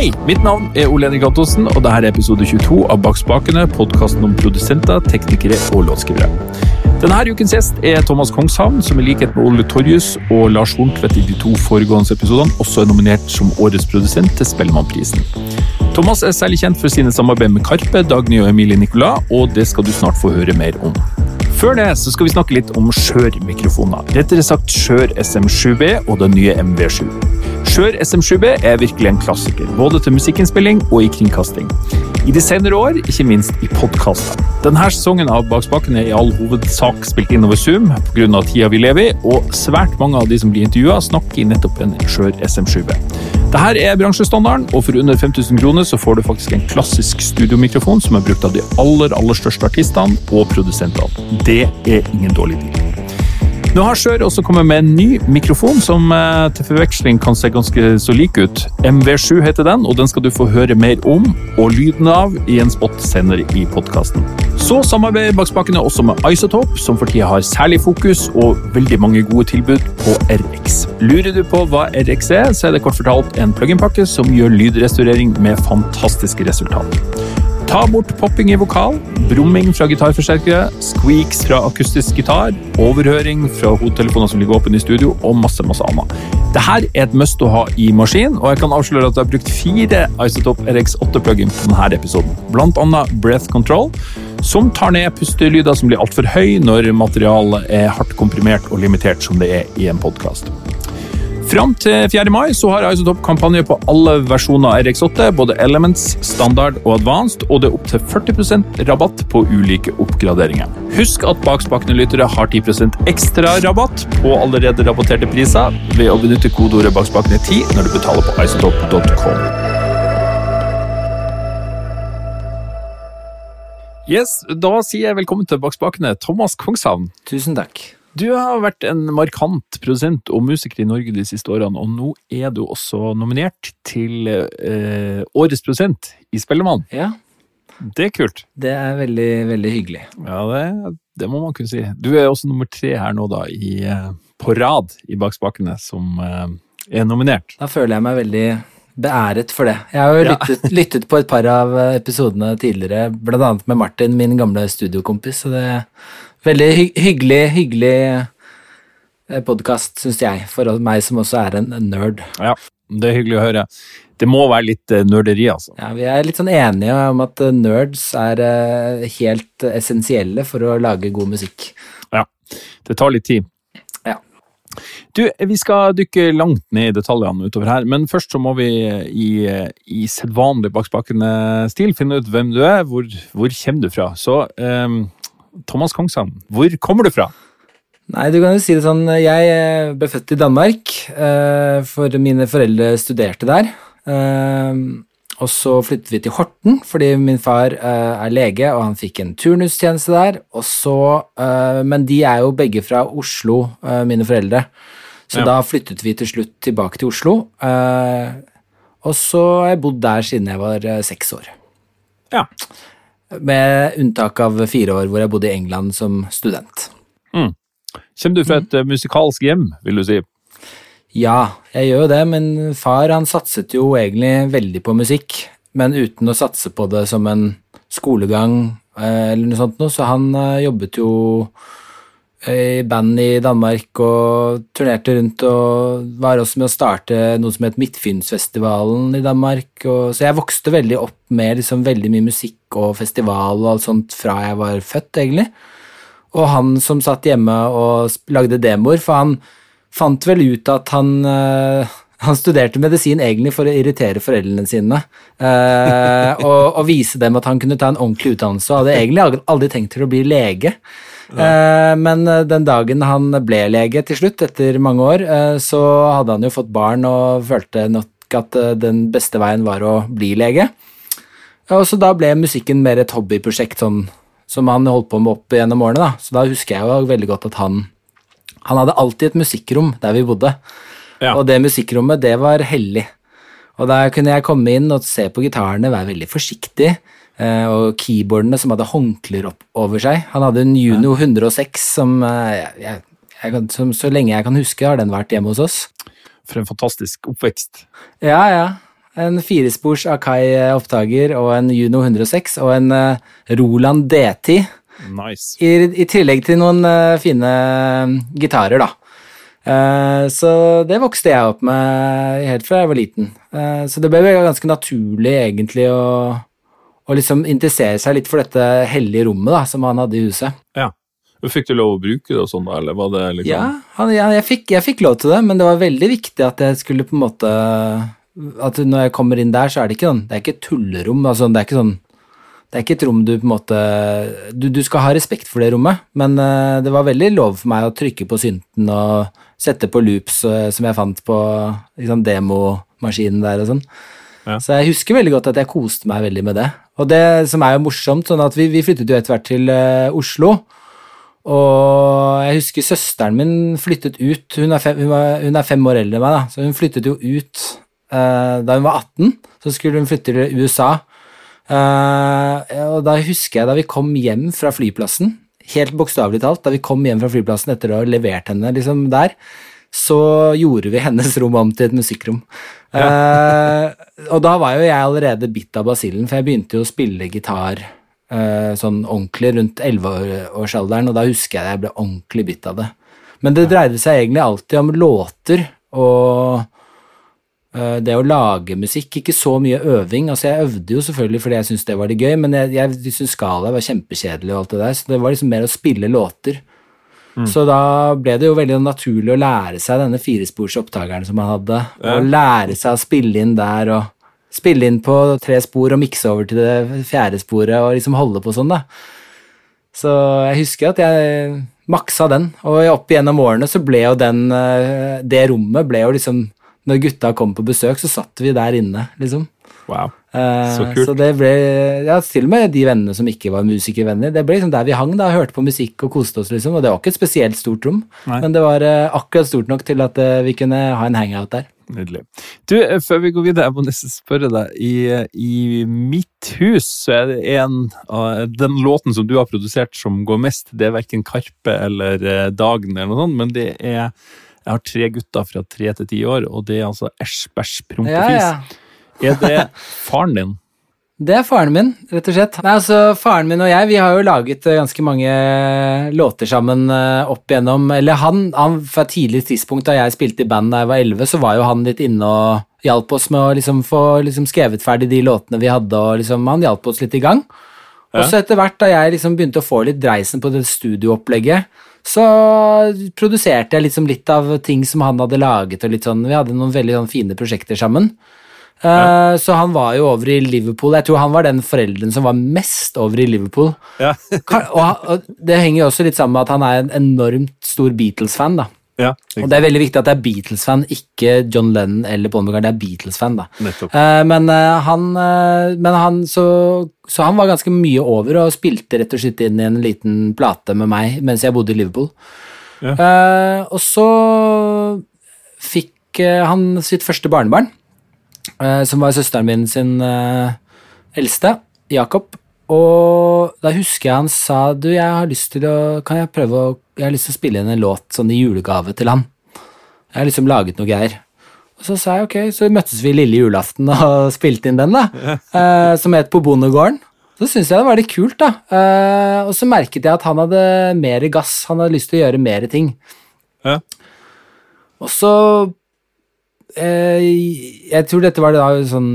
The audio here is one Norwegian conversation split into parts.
Hei, mitt navn er Ole Henrik Antonsen, og dette er episode 22 av Bak spakene, podkasten om produsenter, teknikere og låtskrivere. Denne ukens gjest er Thomas Kongshavn, som i likhet med Ole Torjus og Lars Horntvedt i de to foregående episodene også er nominert som årets produsent til Spellemannprisen. Thomas er særlig kjent for sine samarbeid med Karpe, Dagny og Emilie Nicolas, og det skal du snart få høre mer om. Før det så skal vi snakke litt om Skjør-mikrofoner. Rettere sagt Skjør SM7B og den nye MV7. Skjør SM7B er virkelig en klassiker, både til musikkinnspilling og i kringkasting. I de senere år, ikke minst i podkaster. Denne sesongen av Bak er i all hovedsak spilt inn over Zoom pga. tida vi lever i, og svært mange av de som blir intervjua, snakker i nettopp en Skjør SM7B. Dette er bransjestandarden, og for under 5000 kroner så får du faktisk en klassisk studiomikrofon som er brukt av de aller, aller største artistene og produsentene. Det er ingen dårlig deal. Nå har Sjør også kommet med en ny mikrofon som eh, til forveksling kan se ganske så lik ut. MV7 heter den, og den skal du få høre mer om og lyden av i en spot senere i podkasten. Så samarbeider Bakspakene også med Isotope, som for tida har særlig fokus og veldig mange gode tilbud på RX. Lurer du på hva RX er, så er det kort fortalt en plug-in-pakke som gjør lydrestaurering med fantastiske resultater. Ta bort popping i vokal, brumming fra gitarforsterkere, squeaks fra akustisk gitar, overhøring fra hodetelefoner som ligger åpne i studio, og masse masse annet. Dette er et must å ha i maskin, og jeg kan avsløre at jeg har brukt fire Isotop RX8-plugin på denne episoden. Blant annet Breath Control, som tar ned pustelyder som blir altfor høy når materialet er hardt komprimert og limitert som det er i en podkast. Fram til 4. mai så har Isotop kampanje på alle versjoner av RX8, både Elements, Standard og Advanced, og det er opptil 40% rabatt på ulike oppgraderinger. Husk at Bakspakene-lyttere har 10% ekstra rabatt på allerede rabatterte priser ved å benytte kodeordet bakspakene10 når du betaler på isotop.com. Yes, Da sier jeg velkommen til Bakspakene, Thomas Kongshavn. Tusen takk. Du har vært en markant produsent og musiker i Norge de siste årene, og nå er du også nominert til eh, Årets produsent i Spellemann. Ja. Det er kult. Det er veldig, veldig hyggelig. Ja, det, det, må man kunne si. Du er også nummer tre her nå, da, i, eh, på rad i Bak spakene, som eh, er nominert. Da føler jeg meg veldig beæret for det. Jeg har jo lyttet, ja. lyttet på et par av episodene tidligere, blant annet med Martin, min gamle studiokompis, så det Veldig hy hyggelig, hyggelig eh, podkast, syns jeg, for meg som også er en nerd. Ja, det er hyggelig å høre. Det må være litt uh, nerderi, altså. Ja, Vi er litt sånn enige om at uh, nerds er helt essensielle for å lage god musikk. Ja. Det tar litt tid. Ja. Du, vi skal dykke langt ned i detaljene utover her, men først så må vi i, i sedvanlig bakspakende-stil finne ut hvem du er, hvor, hvor kommer du fra. Så um, Thomas Kongshavn, hvor kommer du fra? Nei, du kan jo si det sånn, Jeg eh, ble født i Danmark, eh, for mine foreldre studerte der. Eh, og så flyttet vi til Horten, fordi min far er lege, og han fikk en turnustjeneste der. Og så, men de er jo begge fra Oslo, mine foreldre. Så ja. da flyttet vi til slutt tilbake til Oslo. Og så har jeg bodd der siden jeg var seks år. Ja. Med unntak av fire år hvor jeg bodde i England som student. Mm. Kommer du fra et mm. musikalsk hjem, vil du si? Ja, jeg gjør jo det, men far han satset jo egentlig veldig på musikk. Men uten å satse på det som en skolegang eh, eller noe sånt noe, så han eh, jobbet jo i band i Danmark og turnerte rundt og var også med å starte noe som het Midtfynsfestivalen i Danmark. Og, så jeg vokste veldig opp med liksom veldig mye musikk og festival og alt sånt fra jeg var født, egentlig. Og han som satt hjemme og lagde demoer, for han fant vel ut at han øh, han studerte medisin egentlig for å irritere foreldrene sine. Eh, og, og, vise dem at han kunne ta en ordentlig utdannelse, og hadde egentlig aldri tenkt til å bli lege. Eh, men eh, den dagen han ble lege til slutt, etter mange år, eh, så hadde han jo fått barn og følte nok at den beste veien var å bli lege. Og så da ble musikken mer et hobbyprosjekt sånn, som han holdt på med opp gjennom årene. da. Så da husker jeg jo veldig godt at han han hadde alltid et musikkrom der vi bodde. Ja. Og det musikkrommet, det var hellig. Og der kunne jeg komme inn og se på gitarene, være veldig forsiktig. Eh, og keyboardene som hadde håndklær opp over seg. Han hadde en Juno 106 som, eh, jeg, jeg som, så lenge jeg kan huske, har den vært hjemme hos oss. For en fantastisk oppvekst. Ja, ja. En firespors Akai opptaker og en Juno 106 og en eh, Roland DT. Nice. I, I tillegg til noen eh, fine eh, gitarer, da. Eh, så det vokste jeg opp med helt fra jeg var liten. Eh, så det ble ganske naturlig, egentlig, å, å liksom interessere seg litt for dette hellige rommet da, som han hadde i huset. Ja. Fikk du lov å bruke det og sånn, eller var det liksom Ja, han, ja jeg, fikk, jeg fikk lov til det, men det var veldig viktig at jeg skulle på en måte At når jeg kommer inn der, så er det ikke sånn Det er ikke et tullerom. Altså, det er ikke sånn det er ikke et rom du på en måte Du, du skal ha respekt for det rommet, men uh, det var veldig lov for meg å trykke på synten og sette på loops uh, som jeg fant på liksom, demomaskinen der og sånn. Ja. Så jeg husker veldig godt at jeg koste meg veldig med det. Og det som er jo morsomt, sånn at vi, vi flyttet jo etter hvert til uh, Oslo. Og jeg husker søsteren min flyttet ut Hun er fem, hun var, hun er fem år eldre enn meg, da, så hun flyttet jo ut uh, da hun var 18. Så skulle hun flytte til USA. Uh, og da husker jeg da vi kom hjem fra flyplassen, helt bokstavelig talt, da vi kom hjem fra flyplassen etter å ha levert henne liksom der, så gjorde vi hennes rom om til et musikkrom. Eh, og da var jo jeg allerede bitt av basillen, for jeg begynte jo å spille gitar uh, sånn ordentlig rundt 11-årsalderen, og da husker jeg jeg ble ordentlig bitt av det. Men det dreide seg egentlig alltid om låter og eh, det å lage musikk, ikke så mye øving. Altså Jeg øvde jo selvfølgelig fordi jeg syntes det var det gøy, men jeg, jeg syntes skala var kjempekjedelig, og alt det der, så det var liksom mer å spille låter. Så da ble det jo veldig naturlig å lære seg denne firesporsopptakeren som han hadde, Ja. og lære seg å spille inn der og spille inn på tre spor og mikse over til det fjerde sporet og liksom holde på sånn, da. Så jeg husker at jeg maksa den, og opp gjennom årene så ble jo den eh, Det rommet ble jo liksom Når gutta kom på besøk, så satt vi der inne, liksom. Wow. Eh, Så kult. Så det ble Ja, til og med de vennene som ikke var musikervenner. Det ble liksom der vi hang, da, hørte på musikk og koste oss, liksom. Og det var ikke et spesielt stort rom, Nei. men det var eh, akkurat stort nok til at eh, vi kunne ha en hangout der. Nydelig. Du, før vi går videre, jeg må nesten spørre deg. I, I mitt hus så er det en av Den låten som du har produsert som går mest, det er verken Karpe eller Dagen eller noe sånt, men det er Jeg har tre gutter fra tre til ti år, og det er altså Æsj, bæsj, prompefis. Ja, ja. Er det faren din? Det er faren min, rett og slett. Nei, altså, Faren min og jeg vi har jo laget eh, ganske mange låter sammen eh, opp igjennom Eller han, han fra tidlig tidspunkt da jeg spilte i band da jeg var 11, så var jo han litt inne og hjalp oss med å liksom få liksom skrevet ferdig de låtene vi hadde, og liksom, han hjalp oss litt i gang. Og så etter hvert da jeg liksom begynte å få litt dreisen på det studioopplegget, så produserte jeg liksom litt av ting som han hadde laget, og litt sånn, vi hadde noen veldig sånn fine prosjekter sammen. Eh, Så han var jo over i Liverpool. Jeg tror han var den forelderen som var mest over i Liverpool. Ja. Og, det henger jo også litt sammen med at han er en enormt stor Beatles-fan. da. ja Og det er veldig viktig at det er Beatles-fan, ikke John Lennon eller Paul McCartney. Det er Beatles-fan, da. Eh, men eh, han, eh, men han så, så han var ganske mye over og spilte rett og slett inn i en liten plate med meg mens jeg bodde i Liverpool. Ja. Eh, og så fikk han sitt første barnebarn, som var søsteren min sin eh, eldste, Jakob. Og da husker jeg han sa du, jeg har lyst til å kan jeg prøve å, jeg har lyst til å spille inn en låt sånn i julegave til han. Jeg har liksom laget noe greier. Og så sa jeg ok, så møttes vi lille julaften og spilte inn den, da. eh, som het På bondegården. Så syntes jeg det var litt kult, da. Eh, og så merket jeg at han hadde mer gass. Han hadde lyst til å gjøre mer ting. Ja. Og så eh, Jeg tror dette var det da sånn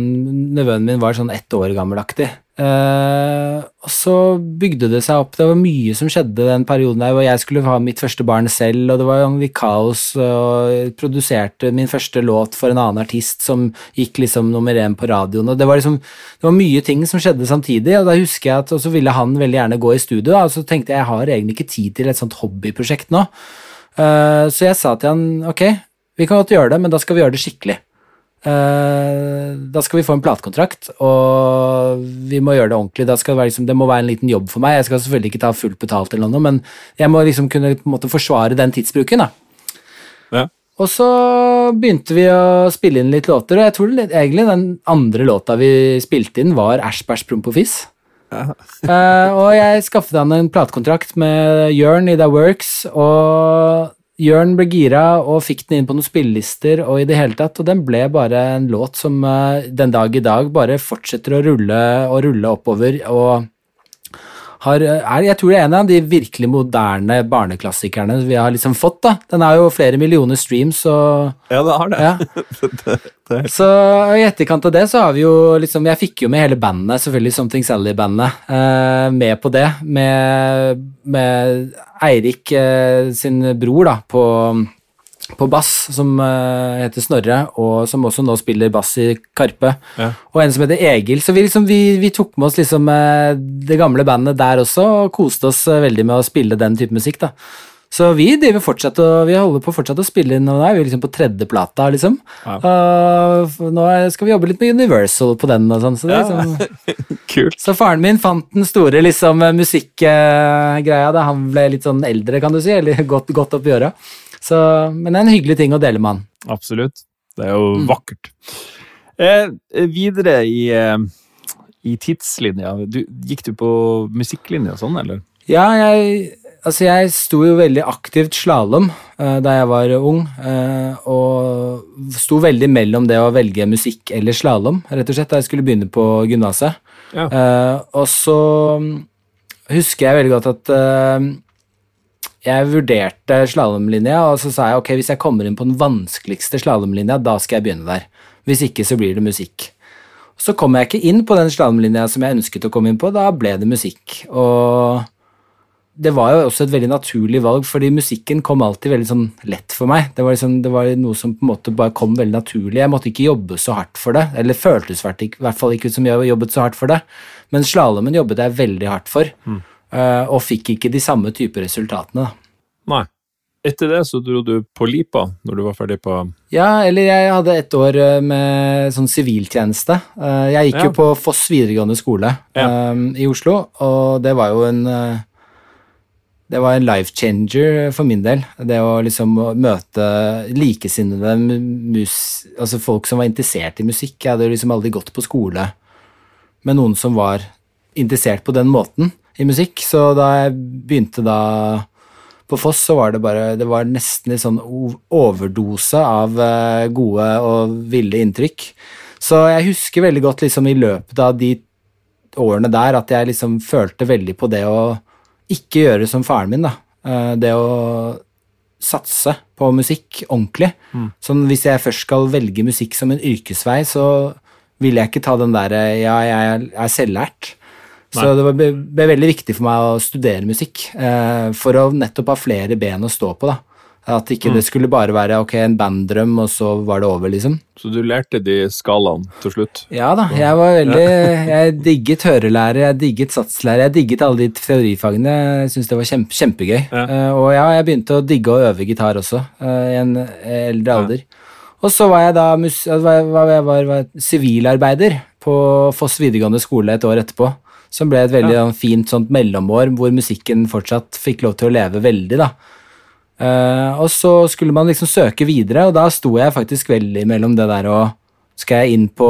Nevøen min var sånn ett år gammelaktig. Eh, og så bygde det seg opp. Det var mye som skjedde den perioden der hvor jeg skulle ha mitt første barn selv, og det var jo kaos, og jeg produserte min første låt for en annen artist som gikk liksom nummer én på radioen, og det var liksom Det var mye ting som skjedde samtidig, og da husker jeg at Og så ville han veldig gjerne gå i studio, da, og så tenkte jeg jeg har egentlig ikke tid til et sånt hobbyprosjekt nå. Eh, så jeg sa til han ok, vi kan godt gjøre det, men da skal vi gjøre det skikkelig. Eh, da skal vi få en platekontrakt, og vi må gjøre det ordentlig. Det, være, liksom, det må være en liten jobb for meg. Jeg skal selvfølgelig ikke ta fullt betalt, eller noe, men jeg må liksom kunne måte forsvare den tidsbruken. Ja. Og så begynte vi å spille inn litt låter, og jeg tror det- egentlig den andre låta vi spilte inn, var Æsj, bæsj, promp og fiss. uh, og jeg skaffet han en platekontrakt med Jørn i The Works, og Jørn ble gira og fikk den inn på noen spillelister, og i det hele tatt, og den ble bare en låt som eh, den dag i dag bare fortsetter å rulle og rulle oppover, og har, er, jeg tror det er en av de virkelig moderne barneklassikerne vi har liksom fått. da. Den har jo flere millioner streams. og... Ja, det har det. Ja. det, det er- Så i etterkant av det så har vi jo liksom Jeg fikk jo med hele bandet, selvfølgelig Something Sally-bandet, eh, med på det. Med, med Eirik eh, sin bror, da, på, på bass, som uh, heter Snorre, og som også nå spiller bass i Karpe. Ja. Og en som heter Egil. Så vi, liksom, vi, vi tok med oss liksom uh, det gamle bandet der også, og koste oss uh, veldig med å spille den type musikk, da. Så vi driver fortsatt og vi holder på fortsatt å spille inn, og nå er vi liksom på tredjeplata, liksom. Ja. Uh, nå skal vi jobbe litt med Universal på den og sånn, så Ja. liksom. Så faren min fant den store liksom musikkgreia da han ble litt sånn eldre, kan du si, eller godt, godt opp i åra. Men det er en hyggelig ting å dele med han. Absolutt. Det er jo Mm. vakkert. Eh, videre i, eh, i tidslinja, du, gikk du på musikklinja og sånn, eller? Ja, jeg, altså jeg sto jo veldig aktivt slalåm uh, da jeg var ung, uh, og sto veldig mellom det å velge musikk eller slalåm, rett og slett, da jeg skulle begynne på gymnaset. Ja. Uh, og så mm, husker jeg veldig godt at eh, jeg vurderte slalåmlinja, og så sa jeg ok, hvis jeg kommer inn på den vanskeligste slalåmlinja, da skal jeg begynne der. Hvis ikke, så blir det musikk. Så kom jeg ikke inn på den slalåmlinja som jeg ønsket å komme inn på, da ble det musikk. Og det var jo også et veldig naturlig valg, fordi musikken kom alltid veldig sånn lett for meg. Det var, liksom, det var noe som på en måte bare kom veldig naturlig. Jeg måtte ikke jobbe så hardt for det, eller føltes i hvert- fall ikke ut som jeg jobbet så hardt for det. Men slalåmen jobbet jeg veldig hardt for, mm. og fikk ikke de samme type resultatene. Nei. Etter det så dro du på Lipa, når du var ferdig på Ja, eller jeg hadde et år eh, med sånn siviltjeneste. Eh, Jeg gikk Ja. jo på Foss videregående skole Ja. eh, i Oslo, og det var jo en eh, Det var en life changer for min del. Det å liksom møte likesinnede mus, altså folk som var interessert i musikk. Jeg hadde liksom aldri gått på skole med noen som var interessert på den måten i musikk, så da jeg begynte da på Foss så var det bare Det var nesten en sånn overdose av eh, gode og ville inntrykk. Så jeg husker veldig godt liksom i løpet av de årene der at jeg liksom følte veldig på det å ikke gjøre som faren min, da. Eh, Det å satse på musikk ordentlig. Sånn hvis jeg først skal velge musikk som en yrkesvei, så vil jeg ikke ta den derre ja, jeg er selvlært. Så det ble, ble veldig viktig for meg å studere musikk, eh, for å nettopp ha flere ben å stå på. da. At ikke det skulle bare være ok, en banddrøm, og så var det over, liksom. Så du lærte de skalaene til slutt? Ja da, jeg var veldig Jeg digget hørelære, jeg digget satslære, jeg digget alle de teorifagene. Jeg syntes det var kjempe, kjempegøy. Ja. Uh, og ja, jeg begynte å digge å øve gitar også, uh, i en eldre alder. Og så var jeg da mus, eh, var, jeg- var, var, var sivilarbeider på Foss videregående skole et år etterpå. Som ble et veldig Ja. sånn fint sånt mellomår hvor musikken fortsatt fikk lov til å leve veldig, da. Eh, og så skulle man liksom søke videre, og da sto jeg faktisk veldig mellom det der og Skal jeg inn på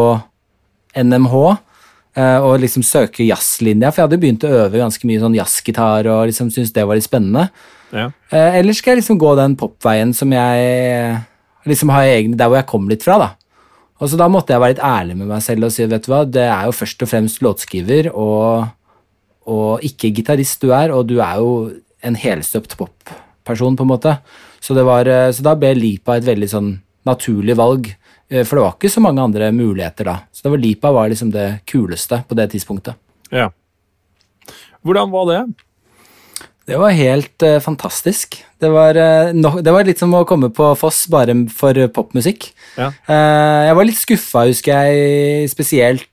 NMH uh, og liksom søke jazzlinja? For jeg hadde begynt å øve ganske mye sånn jazzgitar og liksom syntes det var litt spennende. Ja. Uh, eller skal jeg liksom gå den popveien som jeg liksom har egne, der hvor jeg kom litt fra, da. Og så da måtte jeg være litt ærlig med meg selv og si vet du hva, det er jo først og fremst låtskriver og, og ikke gitarist du er, og du er jo en helstøpt popperson, på en måte. Så, det var, eh, så da ble Lipa et veldig sånn naturlig valg, eh, for det var ikke så mange andre muligheter da. Så det var Lipa var liksom det kuleste på det tidspunktet. ja. Hvordan var det? Det var helt uh, fantastisk. Det var, uh, no, det var litt som å komme på Foss bare for popmusikk. Ja. Uh, jeg var litt skuffa, husker jeg, spesielt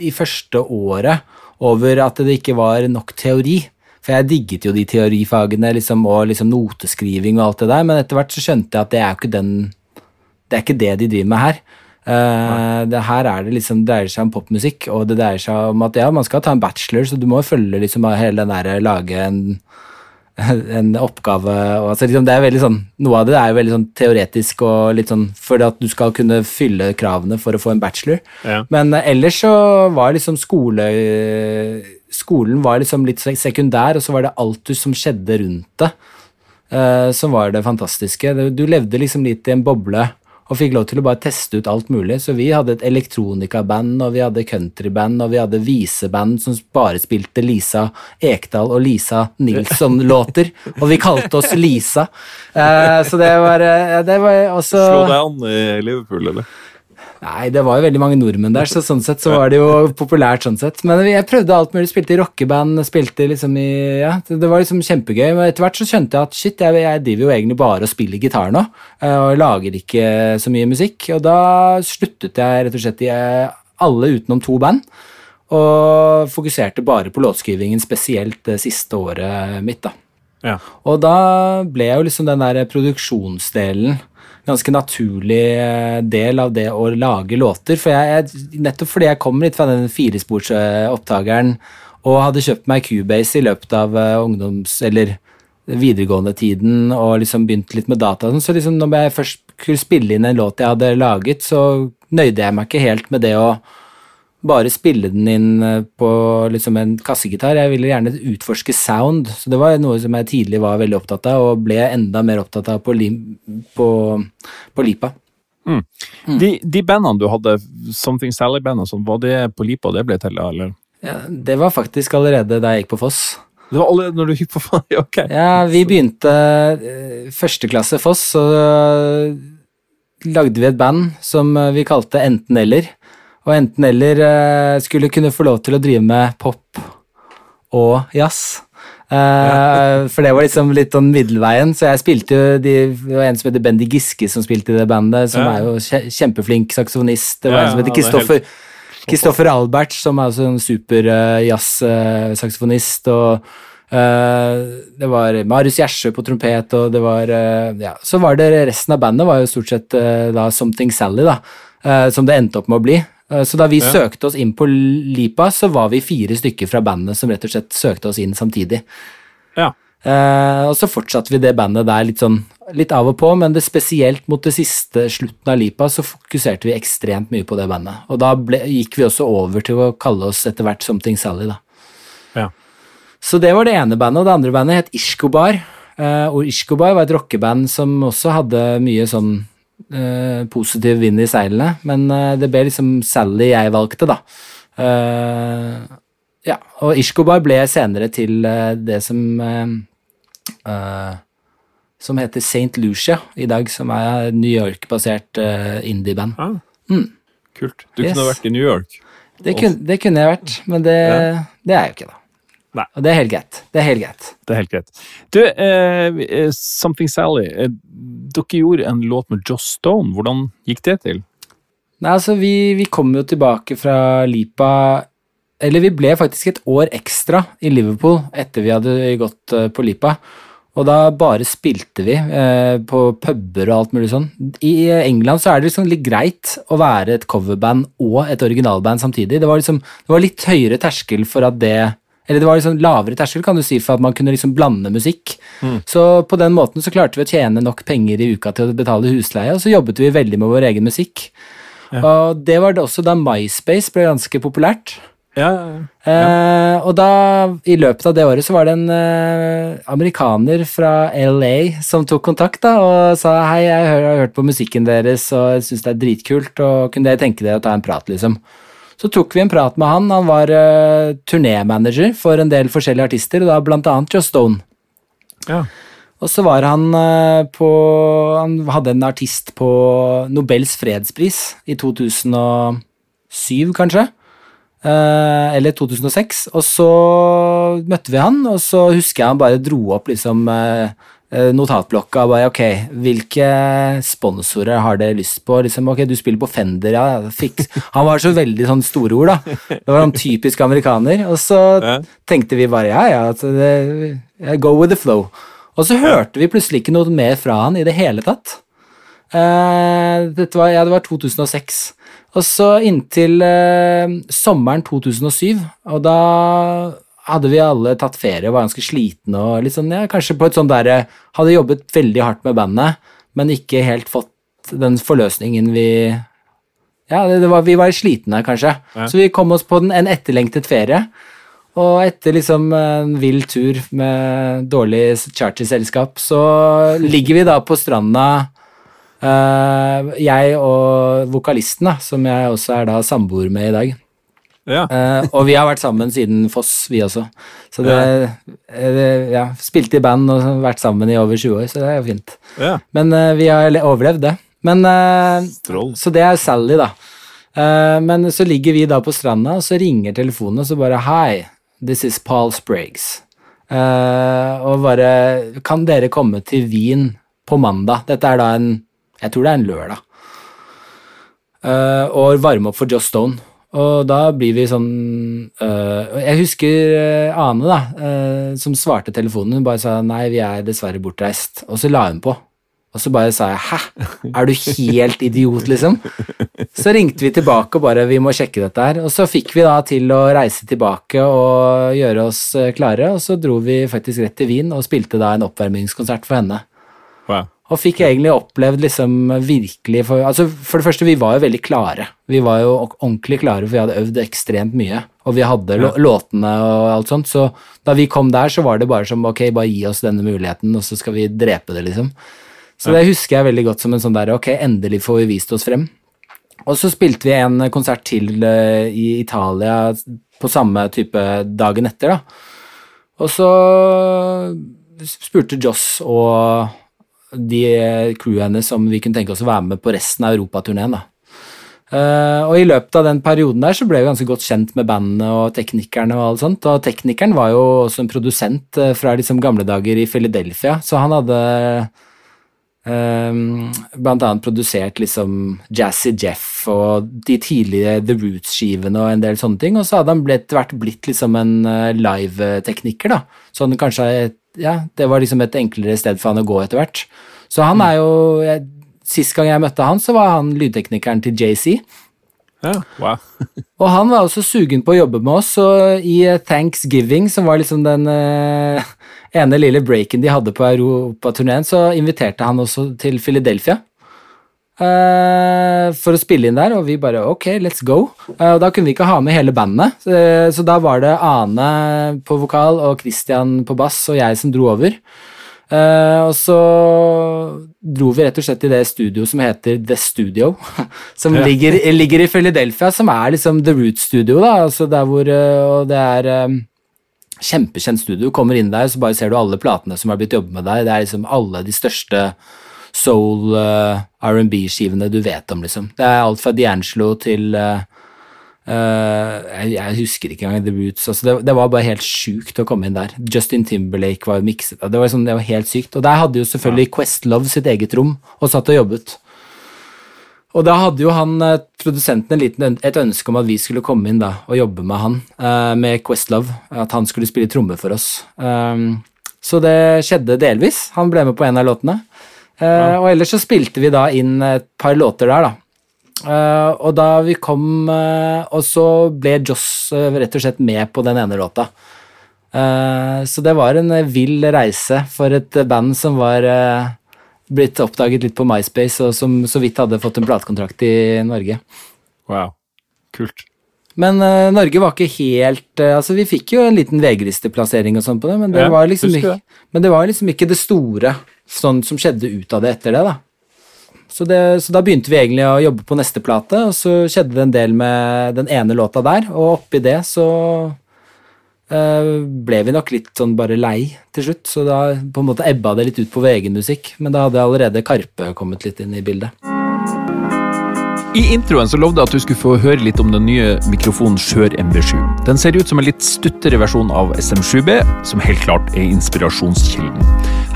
i første året, over at det ikke var nok teori. For jeg digget jo de teorifagene liksom, og liksom noteskriving og alt det der, men etter hvert så skjønte jeg at det er jo ikke den Det er ikke det de driver med her. Uh, det her er det liksom, dreier seg om popmusikk, og det dreier seg om at ja, man skal ta en bachelor, så du må følge liksom hele den derre lage en en oppgave og altså liksom det er veldig sånn Noe av det er jo veldig sånn teoretisk og litt sånn for at du skal kunne fylle kravene for å få en bachelor. Ja. Men ellers så var liksom skole Skolen var liksom litt sekundær, og så var det alt som skjedde rundt det. eh, som var det fantastiske. Du, levde liksom litt i en boble og fikk lov til å bare teste ut alt mulig. Så vi hadde et elektronikaband, og vi hadde countryband, og vi hadde viseband som bare spilte Lisa Ekdal og Lisa Nilsson-låter, og vi kalte oss Lisa. Eh, så det var, eh, det var også Slå deg an i Liverpool, eller? Nei, det var jo veldig mange nordmenn der, så sånn sett så var det jo populært. sånn sett. Men jeg prøvde alt mulig. Spilte i rockeband, spilte liksom i Ja, det, var liksom kjempegøy. Men etter hvert så skjønte jeg at shit, jeg, jeg driver jo egentlig bare og spiller gitar nå, eh, og lager ikke så mye musikk. Og da sluttet jeg rett og slett i eh, alle utenom to band, og fokuserte bare på låtskrivingen, spesielt det siste året mitt, da. Ja. Og da ble jo liksom den der produksjonsdelen ganske naturlig eh, del av det å lage låter. For jeg, nettopp fordi jeg kom litt fra den firesporsopptakeren og hadde kjøpt meg Cubase i løpet av uh, ungdoms- eller videregående tiden og liksom begynt litt med data, så liksom når jeg først skulle spille inn en låt jeg hadde laget, så nøyde jeg meg ikke helt med det å bare spille den inn eh, på liksom en kassegitar. Jeg ville gjerne utforske sound, så det var noe som jeg tidlig var veldig opptatt av, og ble enda mer opptatt av på, på, på Lipa. Mm. Mm. De, de, bandene du hadde, Something Sally-band og sånn, var det på Lipa det ble til, eller? Ja, det var faktisk allerede da jeg gikk på Foss. Det var allerede når du gikk på Foss? ok. Ja, vi begynte førsteklasse første klasse Foss, så lagde vi et band som vi kalte Enten eller og enten eller uh, skulle kunne få lov til å drive med pop og jazz. Uh, for det var liksom litt sånn middelveien, så jeg spilte jo de, Det var en som heter Bendy Giske som spilte i det bandet, som ja. er jo kjempeflink saksofonist. Det var ja, en som heter Kristoffer Kristoffer Albert, som er også en super uh, jazz-saksofonist. og Uh, det var Marius Gjersø på trompet, og det var uh, Ja, så var det resten av bandet var jo stort sett uh, da Something Sally, da, som det endte opp med å bli. Eh, så da vi ja. søkte oss inn på Lipa, så var vi fire stykker fra bandet som rett og slett søkte oss inn samtidig. Ja. Uh, og så fortsatte vi det bandet der litt sånn litt av og på, men det spesielt mot det siste slutten av Lipa så fokuserte vi ekstremt mye på det bandet. Og da ble, gikk vi også over til å kalle oss etter hvert Something Sally, da. Ja. Så det var det ene bandet, og det andre bandet het Ishkobar. Uh, og Ishkobar var et rockeband som også hadde mye sånn uh, positiv vind i seilene, men uh, det ble liksom Sally jeg valgte, da. Uh, ja, og Ishkobar ble senere til det som som heter St. Lucia i dag, som er New York-basert indie-band. Ah, mm. Kult. Du yes. kunne vært i New York. Det kunne, det kunne jeg vært, men det, ja. det er jeg jo ikke, da. Nei. Og det er helt greit. Det er helt greit. Det er helt greit. Du, eh, eh, Something Sally, eh, dere gjorde en låt med Joss Stone. Hvordan gikk det til? Nei, altså, vi, vi kom jo tilbake fra Lipa Eller vi ble faktisk et år ekstra i Liverpool etter vi hadde gått uh, på Lipa. Og da bare spilte vi eh, på puber og alt mulig sånn. I England så er det liksom litt greit å være et coverband og et originalband samtidig. Det var, liksom, det var litt høyere terskel for at det eller det var liksom lavere terskel kan du si, for at man kunne liksom blande musikk. Mm. Så på den måten så klarte vi å tjene nok penger i uka til å betale husleie, og så jobbet vi veldig med vår egen musikk. Ja. Og det var det også da MySpace ble ganske populært. Ja, ja, eh, og da, i løpet av det året, så var det en eh, amerikaner fra LA som tok kontakt da, og sa hei, jeg har hørt på musikken deres og syns det er dritkult, og kunne dere tenke dere å ta en prat, liksom. Så tok vi en prat med han. Han var uh, turnémanager for en del forskjellige artister, og da blant annet Just Stone. Ja. Og så var han uh, på Han hadde en artist på Nobels fredspris i 2007, kanskje. Uh, eller 2006. Og så møtte vi han, og så husker jeg han bare dro opp liksom uh, notatblokka og bare ok, hvilke sponsorer har dere lyst på? Liksom, ok, du spiller på Fender, ja. Fiks. Han var så veldig sånn store ord, da. Det var han typisk amerikaner. Og så ja. tenkte vi bare ja, ja, det, go with the flow. Og så hørte vi plutselig ikke noe mer fra han i det hele tatt. Uh, dette var, ja, det var 2006. Og så inntil uh, sommeren 2007, og da hadde vi alle tatt ferie og var ganske slitne og sånn, ja, kanskje på et sånt derre Hadde jobbet veldig hardt med bandet, men ikke helt fått den forløsningen vi Ja, det, det var, vi var slitne, kanskje. Ja. Så vi kom oss på den, en etterlengtet ferie. Og etter liksom en vill tur med dårlig charterselskap, så ligger vi da på stranda, eh, jeg og vokalisten, da, som jeg også er da samboer med i dag. Ja. Uh, og vi har vært sammen siden Foss, vi også. Så det, eh, ja, Spilte i band og vært sammen i over 20 år, så det er jo fint. ja. Men uh, vi har overlevd det. Men, uh, så det er Sally, da. Eh, men så ligger vi da på stranda, og så ringer telefonen, og så bare Hi, this is Paul Spriggs. Eh, og bare Kan dere komme til Wien på mandag? Dette er da en Jeg tror det er en lørdag. Eh, og varme opp for Joss Stone. Og da blir vi sånn øh, Jeg husker øh, Ane, da, øh, som svarte telefonen. Hun bare sa nei, vi er dessverre bortreist. Og så la hun på. Og så bare sa jeg hæ, er du helt idiot, liksom? Så ringte vi tilbake og bare vi må sjekke dette her. Og så fikk vi da til å reise tilbake og gjøre oss klare, og så dro vi faktisk rett til Wien og spilte da en oppvarmingskonsert for henne. Wow. Og fikk egentlig opplevd liksom virkelig for, altså for det første, vi var jo veldig klare. Vi var jo ordentlig klare, for vi hadde øvd ekstremt mye. Og vi hadde lå- låtene og alt sånt, så da vi kom der, så var det bare som ok, bare gi oss denne muligheten, og så skal vi drepe det, liksom. Så det husker jeg veldig godt som en sånn der ok, endelig får vi vist oss frem. Og så spilte vi en konsert til eh, i Italia på samme type dagen etter, da. Og så spurte Joss og de crewet hennes om vi kunne tenke oss å være med på resten av europaturneen. Eh, og i løpet av den perioden der så ble vi ganske godt kjent med bandene og teknikerne og alt sånt. Og teknikeren var jo også en produsent eh, fra liksom gamle dager i Philadelphia, så han hadde Um, blant annet produsert liksom Jazzy Jeff og de tidlige The Roots-skivene og en del sånne ting. Og så hadde han etter hvert blitt liksom en uh, live-tekniker, da. Han kanskje Ja, det var liksom et enklere sted for han å gå etter hvert. Så han er jo jeg, Sist gang jeg møtte han, så var han lydteknikeren til JC. Ja. Wow. Og han var også sugen på å jobbe med oss, og i eh, Thanksgiving, som var liksom den eh, ene lille breaken de hadde på europaturneen, så inviterte han også til Philadelphia. Eh, for å spille inn der, og vi bare ok, let's go. Eh, og da kunne vi ikke ha med hele bandet, så, så da var det Ane på vokal og Christian på bass og jeg som dro over. Uh, og så dro vi rett og slett i det studio som heter The Studio, som Ja. ligger, ligger i Philadelphia, som er liksom The Root Studio, da, altså der hvor uh, Og det er um, kjempekjent studio. Kommer inn der, så bare ser du alle platene som har blitt jobbet med deg. Det er liksom alle de største soul uh, R&B-skivene du vet om, liksom. Det er alt fra D'Angelo til uh, eh, jeg, jeg husker ikke engang The Roots. Altså det, det var bare helt sjukt å komme inn der. Justin Timberlake var mikset Det var, sånn, det var helt sykt. Og der hadde jo selvfølgelig Questlove sitt eget rom og satt og jobbet. Og da hadde jo han, eh, produsenten en liten, et ønske om at vi skulle komme inn da, og jobbe med han, eh, med Questlove. At han skulle spille tromme for oss. Um, så det skjedde delvis. Han ble med på en av låtene. Eh, Og ellers så spilte vi da inn et par låter der, da. Eh, og da vi kom eh, Og så ble Joss rett og slett med på den ene låta. Så det var en vill reise for et band som var blitt oppdaget litt på MySpace, og som så vidt hadde fått en platekontrakt i Norge. wow. Kult. Men uh, Norge var ikke helt uh, Altså, vi fikk jo en liten VG-listeplassering og sånn på det, men det, Ja, var liksom ikke, ikke, men det var liksom ikke det store sånn som skjedde ut av det etter det, da. Så, det, så da begynte vi egentlig å jobbe på neste plate, og så skjedde det en del med den ene låta der, og oppi det så eh, ble vi nok litt sånn bare lei til slutt, så da på en måte ebba det litt ut på vår egen musikk, men da hadde allerede Karpe kommet litt inn i bildet. I introen så lovde jeg at du skulle få høre litt om den nye mikrofonen Skjør MB7. Den ser ut som en litt stuttere versjon av SM7B, som helt klart er inspirasjonskilden.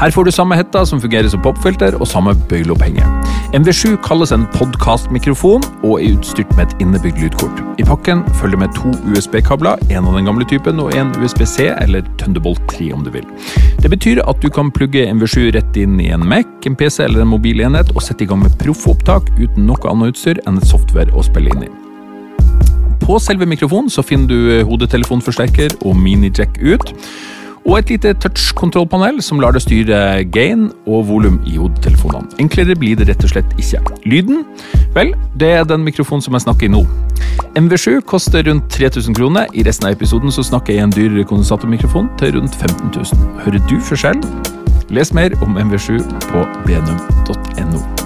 Her får du samme hetta som fungerer som popfilter, og samme bøyleopphenge. MV7 kalles en podkastmikrofon og er utstyrt med et innebygd lydkort. I pakken følger med to USB-kabler, en av den gamle typen og en USB-C eller Thunderbolt 3 om du vil. Det betyr at du kan plugge MV7 rett inn i en Mac, en PC eller en mobilenhet og sette i gang med proffopptak uten noe annet utstyr enn et software å spille inn i. På selve mikrofonen så finner du eh, hodetelefonforsterker og mini-jack ut. Og et lite touch-kontrollpanel som lar deg styre gain og volum i hodetelefonene. Enklere blir det rett og slett ikke. Lyden? Vel, det er den mikrofonen som jeg snakker i nå. MV7 koster rundt 3000 kroner. I resten av episoden så snakker jeg i en dyrere kondensatormikrofon til rundt 15 000. Hører du forskjell? Les mer om MV7 på blenum.no.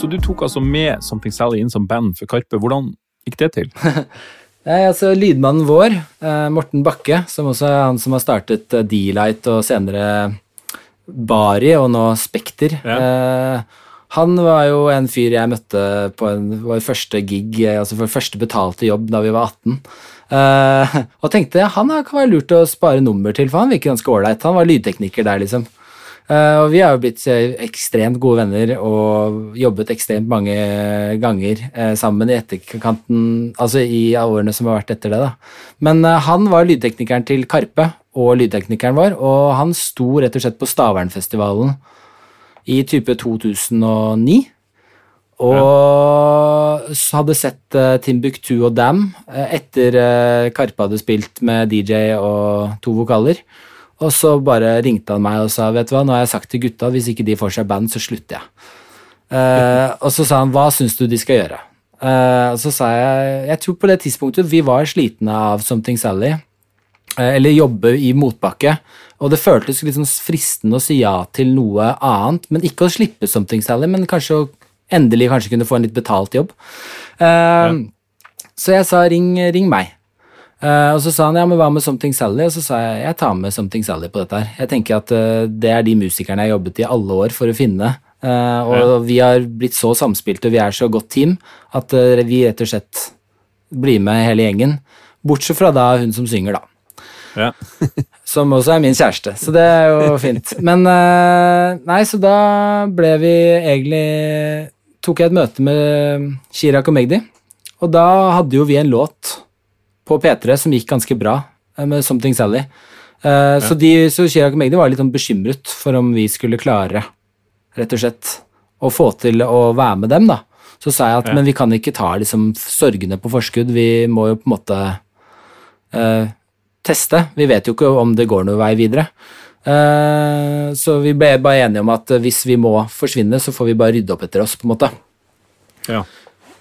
Så du tok altså med Something Sally inn som band for Karpe. Hvordan gikk det til? Nei, altså Lydmannen vår, eh, Morten Bakke, som også er han som har startet eh, D-Light og senere Bari og nå Spekter. Ja. Eh, han var jo en fyr jeg møtte på en, vår første gig, eh, altså vår første betalte jobb da vi var 18. Eh, og tenkte han kan være lurt å spare nummer til, for han virker ganske ålreit. Han var lydtekniker der, liksom. Eh, og vi har jo blitt eh, ekstremt gode venner og jobbet ekstremt mange ganger uh, sammen i etterkanten, altså i årene som har vært etter det, da. Men uh, han var lydteknikeren til Karpe og lydteknikeren vår, og han sto rett og slett på Stavernfestivalen i type 2009. Og ja. hadde sett uh, Timbuktu og Dam etter Karpe hadde spilt med DJ og to vokaler. Og så bare ringte han meg og sa vet du hva, nå har jeg sagt til gutta hvis ikke de får seg band, så slutter jeg. Uh, og så sa han hva syns du de skal gjøre? Uh, og så sa jeg jeg tror på det tidspunktet vi var slitne av Something Sally, Uh, eller jobbe i motbakke, og det føltes sånn fristende å si ja til noe annet, men ikke å slippe Something Sally, men kanskje å endelig kanskje kunne få en litt betalt jobb. Ja. Så jeg sa ring, ring meg. Eh, og så sa han ja, men hva med Something Sally? Og så sa jeg jeg tar med Something Sally på dette her. Jeg tenker at uh, det er de musikerne jeg har jobbet i alle år for å finne. Uh, og vi har blitt så samspilte, og vi er så godt team, at vi rett og slett blir med hele gjengen. Bortsett fra da hun som synger, da. Ja. Som også er min kjæreste, så det er jo fint. Men nei, så da ble vi egentlig Tok jeg et møte med Chirag og Magdi, og da hadde jo vi en låt på P3 som gikk ganske bra, eh, med Something Sally. Eh, så, de, så Chirag og Magdi var litt sånn bekymret for om vi skulle klare, rett og slett, å få til å være med dem, da. Så sa jeg at Ja. men vi kan ikke ta liksom sorgene på forskudd, vi må jo på en måte uh, teste. Vi vet jo ikke om det går noen vei videre. Så vi ble bare enige om at hvis vi må forsvinne, så får vi bare rydde opp etter oss, på en måte. Ja.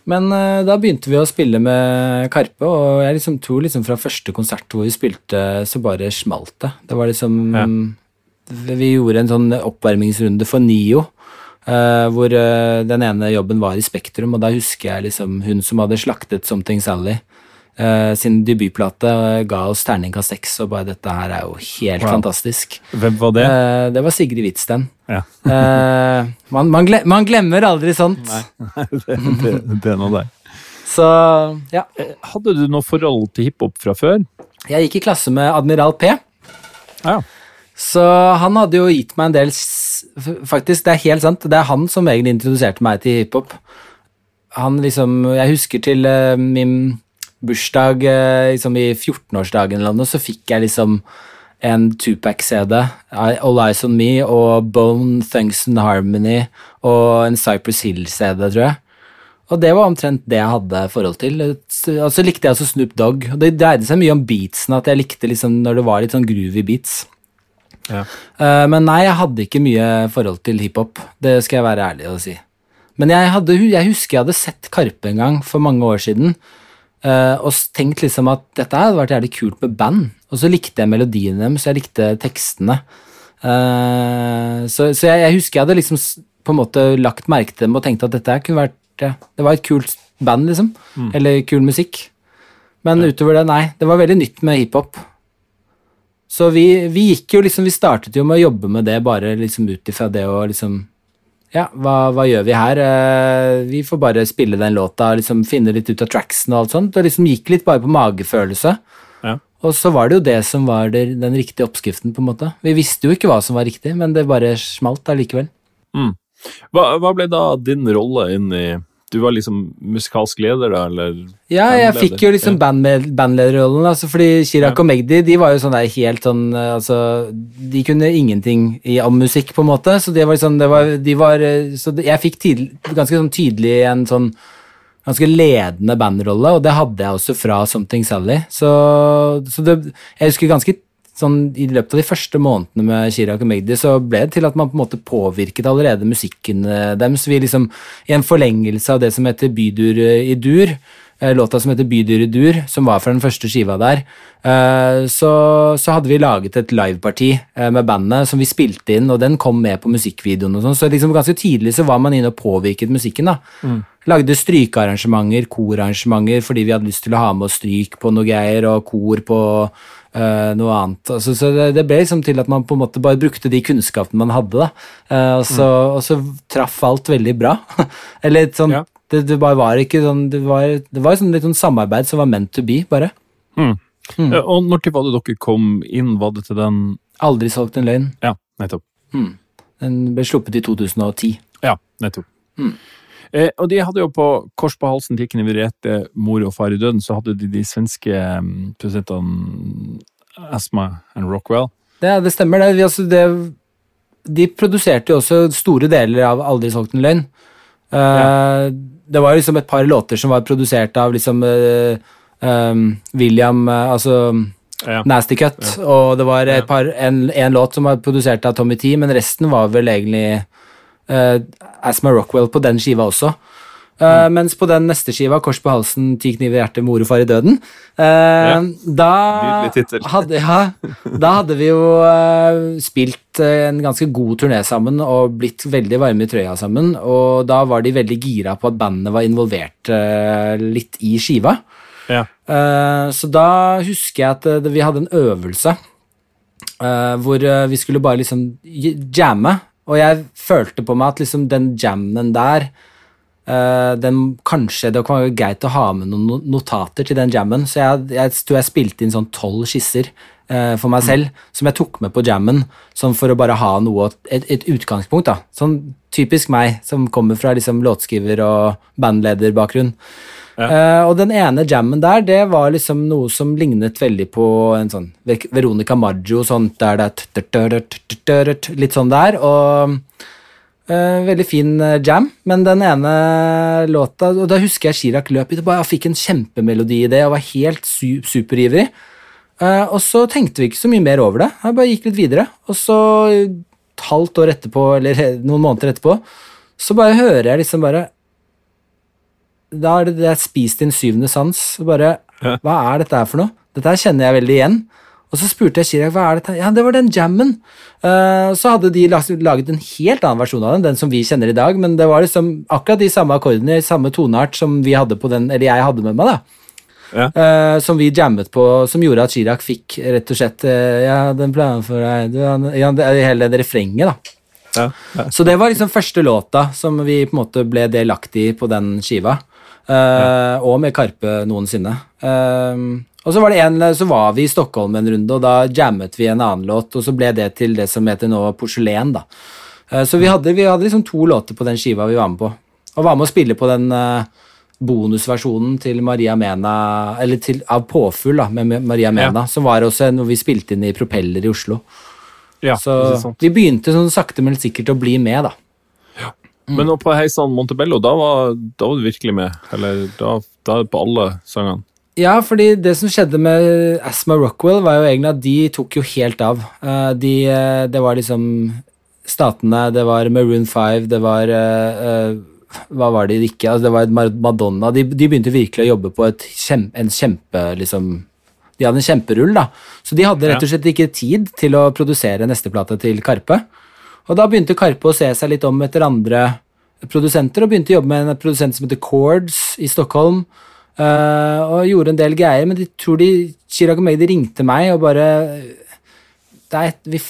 Men uh, da begynte vi å spille med Karpe, og jeg liksom tror liksom fra første konsert hvor vi spilte, så bare smalt det. Det var liksom Ja. Vi gjorde en sånn oppvarmingsrunde for Nio, Uh, hvor uh, den ene jobben var i Spektrum, og da husker jeg liksom hun som hadde slaktet Something Sally. Eh, sin debutplate eh, ga oss terningkast seks, og bare dette her er jo helt Wow. fantastisk. Hvem var det? Uh, det var Sigrid Hvitsten. Ja. uh, man, man, glemmer, man glemmer aldri sånt. det, det, det er noe der. Så ja. Hadde du noe forhold til hiphop fra før? Jeg gikk i klasse med Admiral P. Ja. Så han hadde jo gitt meg en del Faktisk, det er helt sant. Det er han som egentlig introduserte meg til hiphop. Han liksom Jeg husker til uh, min bursdag eh, liksom i 14-årsdagen eller noe, så fikk jeg liksom en Tupac-CD, All Eyes On Me, og Bone Thugs and Harmony, og en Cypress Hill-CD, tror jeg. Og det var omtrent det jeg hadde forhold til. Og så likte jeg også Snoop Dogg. Og det dreide seg mye om beatsen, at jeg likte liksom når det var litt sånn groovy beats. Ja. Eh, men nei, jeg hadde ikke mye forhold til hiphop. Det skal jeg være ærlig å si. Men jeg, hadde, jeg husker jeg hadde sett Karpe en gang for mange år siden, eh, og tenkt liksom at dette hadde vært jævlig kult med band. Og så likte jeg melodiene deres, jeg likte tekstene. Uh, så så jeg, jeg husker jeg hadde liksom på en måte lagt merke til dem og tenkte at dette kunne vært ja, Det var et kult band, liksom. Eller kul musikk. Men utover det, nei. Det var veldig nytt med hiphop. Så vi, vi gikk jo liksom Vi startet jo med å jobbe med det bare liksom ut ifra det og liksom Ja, hva, hva gjør vi her? Eh, vi får bare spille den låta, liksom finne litt ut av tracksen og alt sånt. Og liksom gikk litt bare på magefølelse. Ja. Og så var det jo det som var den riktige oppskriften, på en måte. Vi visste jo ikke hva som var riktig, men det bare smalt allikevel. Hva, hva ble da din rolle inn i Du var liksom musikalsk leder, da, eller? Ja, jeg fikk jo liksom bandlederrollen, altså, fordi Chirag Ja. og Magdi de var jo sånn der helt sånn eh, Altså, de kunne ingenting i, om musikk, på en måte, så det var liksom det var, De var eh, Så jeg fikk tidlig, ganske sånn tydelig en sånn ganske ledende bandrolle, og det hadde jeg også fra Something Sally. Så, så det, jeg husker ganske sånn, I løpet av de første månedene med Chirag og Magdi så ble det til at man på en måte påvirket allerede musikken eh, deres. Vi liksom, I en forlengelse av det som heter Bydur i dur, eh, låta som heter Bydur i dur, som var fra den første skiva der, eh, så, så hadde vi laget et liveparti med bandet som vi spilte inn, og den kom med på musikkvideoen. og sånn, Så liksom ganske tidlig så var man inne og påvirket musikken. da. Mm. Lagde strykearrangementer, korarrangementer, fordi vi hadde lyst til å ha med oss stryk på noe greier, og kor på uh, noe annet. Altså, så det, det, ble liksom til at man på en måte bare brukte de kunnskapene man hadde. Uh, og, så, mm. og, så, traff alt veldig bra. Eller sånn ja. det, det, bare var ikke sånn Det var, det var sånn litt sånn samarbeid som var meant to be, bare. Mm. Mm. Uh, og når var det dere kom inn? Var det til den Aldri solgt en løgn. Ja, nettopp. Mm. Den ble sluppet i 2010. Ja, nettopp. Mm. Eh, og de hadde jo på Kors på halsen til Kniverete, mor og far i døden, så hadde de de svenske um, produsentene Asma and Rockwell. Det, det stemmer, det. Vi, altså, det. De produserte jo også store deler av Aldri solgt en løgn. Uh, ja. Det var liksom et par låter som var produsert av liksom uh, um, William uh, Altså ja. Nasty Cut, ja. og det var par, en, en, låt som var produsert av Tommy T, men resten var vel egentlig uh, Asma Rockwell på den skiva også. Uh, mm. Mens på den neste skiva, 'Kors på halsen, ti kniver i hjertet, mor og far i døden', uh, ja. da, hadde, ja, da hadde vi jo uh, spilt en ganske god turné sammen og blitt veldig varme i trøya sammen. Og da var de veldig gira på at bandene var involvert litt i skiva. Ja. så da husker jeg at vi hadde en øvelse hvor vi skulle bare liksom jamme og jeg følte på meg at liksom den jammen der uh, den Kanskje det kan være greit å ha med noen notater til den jammen, så jeg, jeg jeg spilte inn sånn tolv skisser uh, for meg selv som jeg tok med på jammen, sånn for å bare ha noe, et, et utgangspunkt. da. Sånn typisk meg, som kommer fra liksom låtskriver- og bandlederbakgrunn. Uh, og den ene jammen der, det var liksom noe som lignet veldig på en sånn Veronica Maggio, sånn der det er Litt sånn der. Og uh, veldig fin eh, jam. Men den ene låta Og da husker jeg Chirag løp i det, bare fikk en kjempemelodi i det og var helt su superivrig. Uh, og så tenkte vi ikke så mye mer over det. Jeg bare gikk litt videre. Og så et halvt år etterpå, eller noen måneder etterpå, så bare hører jeg liksom bare da er det, det er spist din syvende sans. Bare, Hva er dette her for noe? Dette her kjenner jeg veldig igjen. Og så spurte jeg Chirag hva er dette Ja, det var den jammen. Uh, så hadde de laget en helt annen versjon av den, den som vi kjenner i dag, men det var liksom akkurat de samme akkordene, samme toneart som vi hadde på den, eller jeg hadde med meg, da. Ja. Uh, som vi jammet på, som gjorde at Chirag fikk rett og slett uh, Ja, den planen for deg du, ja, det, Hele det refrenget, da. Ja. Så det var liksom første låta som vi på en måte ble delaktig i på den skiva. Uh, og med Karpe noensinne. Uh, og så var, det en, så var vi i Stockholm en runde, og da jammet vi en annen låt, og så ble det til det som heter nå Porselen. da. Uh, så vi hadde, vi hadde, liksom to låter på den skiva vi var med på. Og var med å spille på den bonusversjonen til Maria Mena, eller til, av Påfugl da, med Maria Mena, ja. som var også noe vi spilte inn i Propeller i Oslo. Ja, så vi begynte sånn sakte, men sikkert å bli med, da. Men nå på Heisan Montebello, da var, da var, du virkelig med? Eller da, da på alle sangene? Ja, fordi det som skjedde med Asma Rockwell, var jo egentlig at de tok jo helt av. Eh, de, eh, det var liksom Statene, det var Maroon 5, det var uh, Hva var det ikke? Altså, det var Madonna. De, de, begynte virkelig å jobbe på kjempe, en kjempe liksom, De hadde en kjemperull, da. Så de hadde rett og slett ikke tid til å produsere neste plate til Karpe. Og da begynte Karpe å se seg litt om etter andre produsenter, og begynte å jobbe med en produsent som heter Cords i Stockholm. Uh, og gjorde en del greier, men de tror de Chirag og Magdi ringte meg og bare et, vi,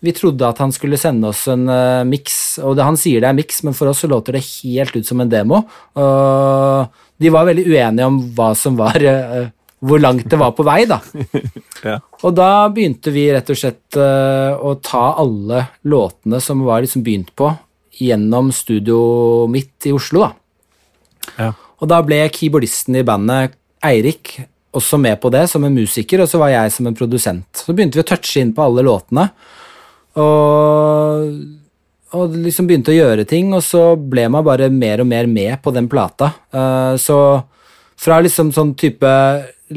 vi, trodde at han skulle sende oss en uh, miks, og det, han sier det er miks, men for oss så låter det helt ut som en demo. Og de var veldig uenige om hva som var uh, hvor langt det var på vei, da. ja. Og da begynte vi rett og slett uh, å ta alle låtene som var liksom begynt på, gjennom studioet mitt i Oslo, da. Ja. Og da ble keyboardisten i bandet, Eirik, også med på det som en musiker, og så var jeg som en produsent. Så begynte vi å touche inn på alle låtene, og, og liksom begynte å gjøre ting, og så ble man bare mer og mer med på den plata. Uh, så fra liksom sånn type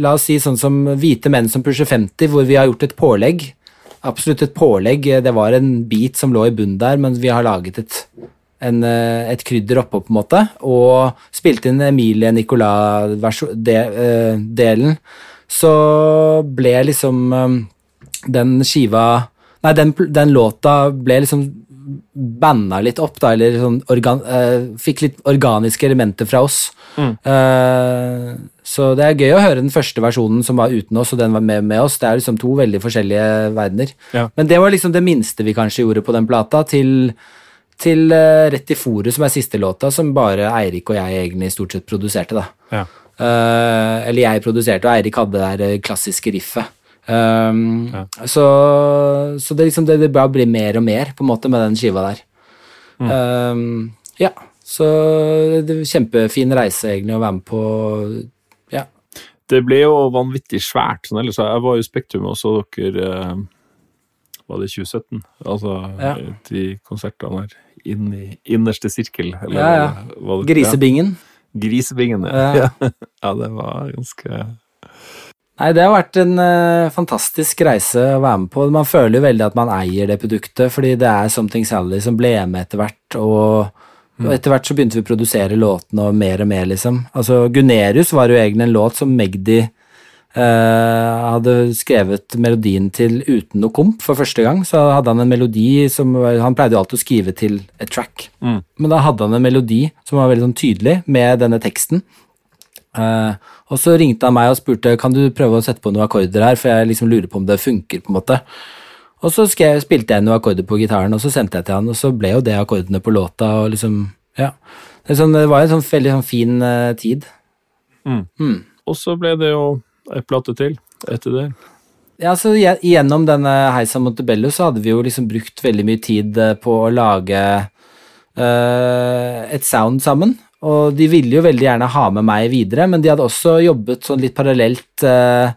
la oss si sånn som Hvite menn som pusher 50, hvor vi har gjort et pålegg. Absolutt et pålegg. Det var en bit som lå i bunnen der, men vi har laget et, en, eh, et krydder oppå, på en måte. Og spilte inn Emilie Nicolas-delen. Så ble liksom eh, den skiva Nei, den, den låta ble liksom banna litt opp, da, eller sånn organ, uh, fikk litt organiske elementer fra oss. Mm. Uh, så det er gøy å høre den første versjonen som var uten oss, og den var med, med oss. Det er liksom to veldig forskjellige verdener. Ja. Men det var liksom det minste vi kanskje gjorde på den plata, til, til uh, Rett i fòret, som er siste låta, som bare Eirik og jeg egentlig stort sett produserte, da. Ja. eller jeg produserte, og Eirik hadde det der klassiske riffet. Um, ja. Så, så det, liksom, det, det, bare blir mer og mer på en måte med den skiva der. Mm. Um, ja, så det er Kjempefin reise egentlig å være med på. Ja. Det ble jo vanvittig svært. Sånn, ellers, jeg var jo Spektrum og så dere uh, Var det 2017? Altså ja. de konsertene her inn i innerste sirkel. Eller, ja, ja. Grisebingen. Grisebingen, ja. ja. det var ganske Nei, det har vært en uh, fantastisk reise å være med på. Man føler jo veldig at man eier det produktet, fordi det er Something Sally som ble med etter hvert, og, mm. og etter hvert så begynte vi å produsere låtene og mer og mer, liksom. Altså, Gunerius var jo egentlig en låt som Magdi uh, hadde skrevet melodien til uten noe komp for første gang. Så hadde han en melodi som Han pleide jo alltid å skrive til et track, mm. men da hadde han en melodi som var veldig sånn tydelig med denne teksten. Uh, og så ringte han meg og spurte kan du prøve å sette på noen akkorder her, for jeg liksom lurer på om det funker. på en måte. Og så jeg, spilte jeg noen akkorder på gitaren, og så sendte jeg til han, og så ble jo det akkordene på låta. og liksom, ja. Det, sånn, det var en sånn veldig sånn fin uh, tid. Mm. Mm. Og så ble det jo ei plate til etter det. Ja, så Gjennom denne Heisa Montebello så hadde vi jo liksom brukt veldig mye tid eh, på å lage uh, et sound sammen. Og de ville jo veldig gjerne ha med meg videre, men de hadde også jobbet sånn litt parallelt eh,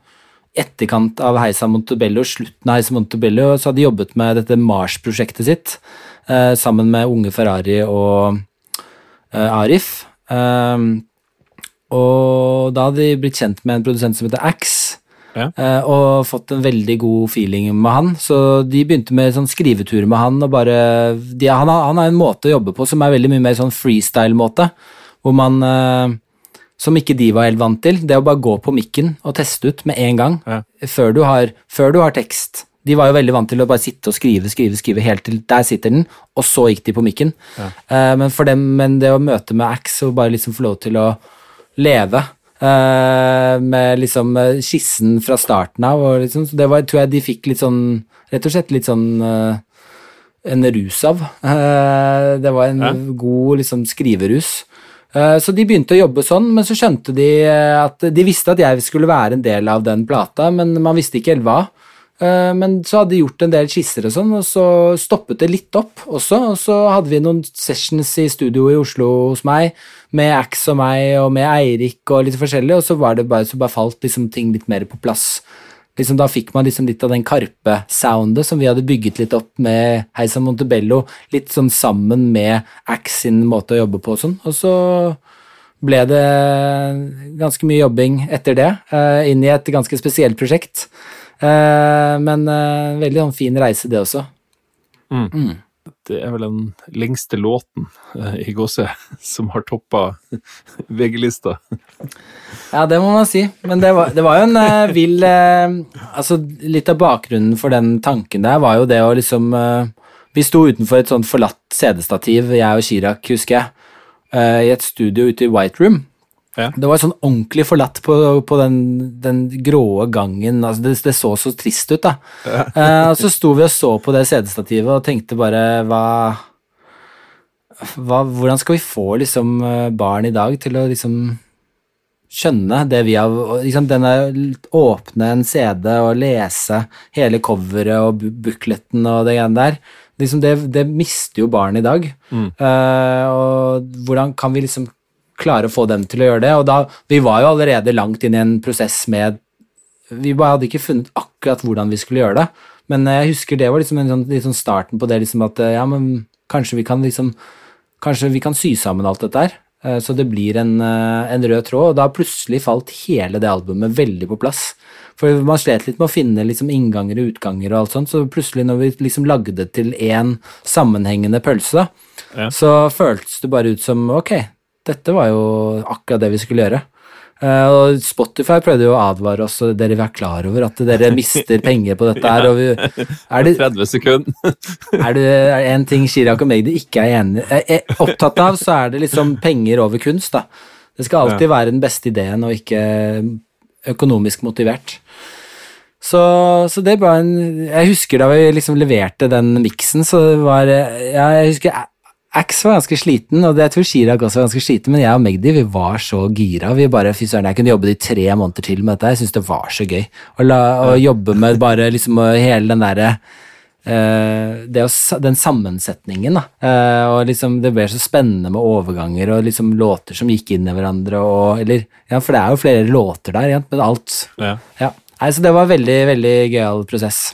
etterkant av Heisa Montebello, slutten av Heisa Montebello, så hadde de jobbet med dette Mars-prosjektet sitt eh, sammen med Unge Ferrari og eh, Arif. Um, og da hadde de blitt kjent med en produsent som heter Axe, ja. uh, og fått en veldig god feeling med han. Så de begynte med sånn skriveturer med han. og bare, de, han, har, han, har, en måte å jobbe på som er veldig mye mer sånn freestyle-måte hvor man eh, som ikke de var helt vant til. Det å bare gå på mikken og teste ut med en gang, ja. før, du har, før, du har, tekst. De var jo veldig vant til å bare sitte og skrive, skrive, skrive helt til der sitter den, og så gikk de på mikken. Ja. Uh, men, for dem, men det å møte med Ax og bare liksom få lov til å leve uh, med liksom skissen fra starten av, og liksom, så det var, tror jeg de fikk litt sånn Rett og slett litt sånn uh, en rus av. det var en ja. god liksom skriverus. Eh, så de begynte å jobbe sånn, men så skjønte de eh, at De visste at jeg skulle være en del av den plata, men man visste ikke helt hva. Eh, men så hadde de gjort en del skisser og sånn, og så stoppet det litt opp også. Og så hadde vi noen sessions i studio i Oslo hos meg, med Ax og meg og med Eirik og litt forskjellig, og så, var det bare, så bare falt liksom ting litt mer på plass liksom, da fikk man liksom litt av den Karpe-soundet som vi hadde bygget litt opp med Heisa Montebello, litt sånn sammen med Axe sin måte å jobbe på og sånn. Og så ble det ganske mye jobbing etter det, uh, inn i et ganske spesielt prosjekt. Uh, men uh, veldig sånn fin reise, det også. Mm. Mm det er vel den lengste låten uh, i gåse som har toppa VG-lista. Ja, det må man si. Men det var, det var jo en uh, vill uh, Altså, litt av bakgrunnen for den tanken der var jo det å liksom Vi sto utenfor et sånt forlatt CD-stativ, jeg og Chirag, husker jeg, i et studio ute i White Room. Ja. Det var sånn ordentlig forlatt på, på den, den gråe gangen. Altså det, det, så så trist ut, da. Ja. uh, så sto vi og så på det CD-stativet og tenkte bare hva, hva, Hvordan skal vi få liksom eh, barn i dag til å liksom skjønne det vi har liksom denne Åpne en CD og lese hele coveret og bukletten og det greiene der. Liksom det, det, mister jo barn i dag. Mm. Uh, og hvordan kan vi liksom klare å få dem til å gjøre det. Og da, vi var jo allerede langt inn i en prosess med Vi bare hadde ikke funnet akkurat hvordan vi skulle gjøre det. Men jeg husker det var liksom en sånn, liksom starten på det, liksom at ja, men kanskje vi kan liksom Kanskje vi kan sy sammen alt dette her. Eh, så det blir en, eh, en, rød tråd, og da plutselig falt hele det albumet veldig på plass. For man slet litt med å finne liksom innganger og utganger og alt sånt, så plutselig når vi liksom lagde det til én sammenhengende pølse, ja. så føltes det bare ut som ok, dette var jo akkurat det vi skulle gjøre. Uh, og Spotify prøvde jo å advare oss, og dere var klar over at dere mister penger på dette her. Vi, er det 30 sekunder. er det en ting Chirag og Magdi ikke er enig, er opptatt av, så er det liksom penger over kunst. da. Det skal alltid være den beste ideen, og ikke økonomisk motivert. Så, så, det var en Jeg husker da vi liksom leverte den miksen, så det var Jeg husker Ax var ganske sliten, og jeg tror Chirag også var ganske sliten, men jeg og Magdi vi var så gira. Vi bare, fy søren, Jeg kunne jobbe de tre måneder til med dette. Jeg syntes det var så gøy. Å, la, å jobbe med bare liksom hele den derre uh, Den sammensetningen, da. Uh, og liksom Det ble så spennende med overganger og liksom låter som gikk inn i hverandre og Eller Ja, for det er jo flere låter der, men alt ja. ja. Nei, så det var veldig, veldig gøyal prosess.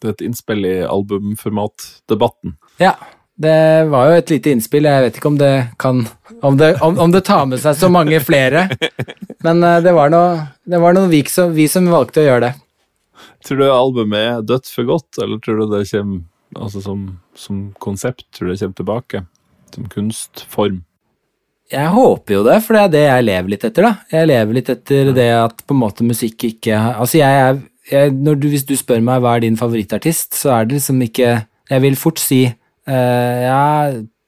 Det er et innspill i albumformat-debatten. Ja. Det var jo et lite innspill. Jeg vet ikke om det kan Om det, om, om det tar med seg så mange flere. Men uh, det var noe, det var noe vi, som, vi som valgte å gjøre det. Tror du albumet er dødt for godt, eller tror du det kommer altså som, som konsept? Tror du det kommer tilbake som kunstform? Jeg håper jo det, for det er det jeg lever litt etter. da. Jeg lever litt etter det at på en måte musikk ikke Altså, jeg er jeg, du, Hvis du spør meg hva er din favorittartist, så er det liksom ikke Jeg vil fort si Uh, ja,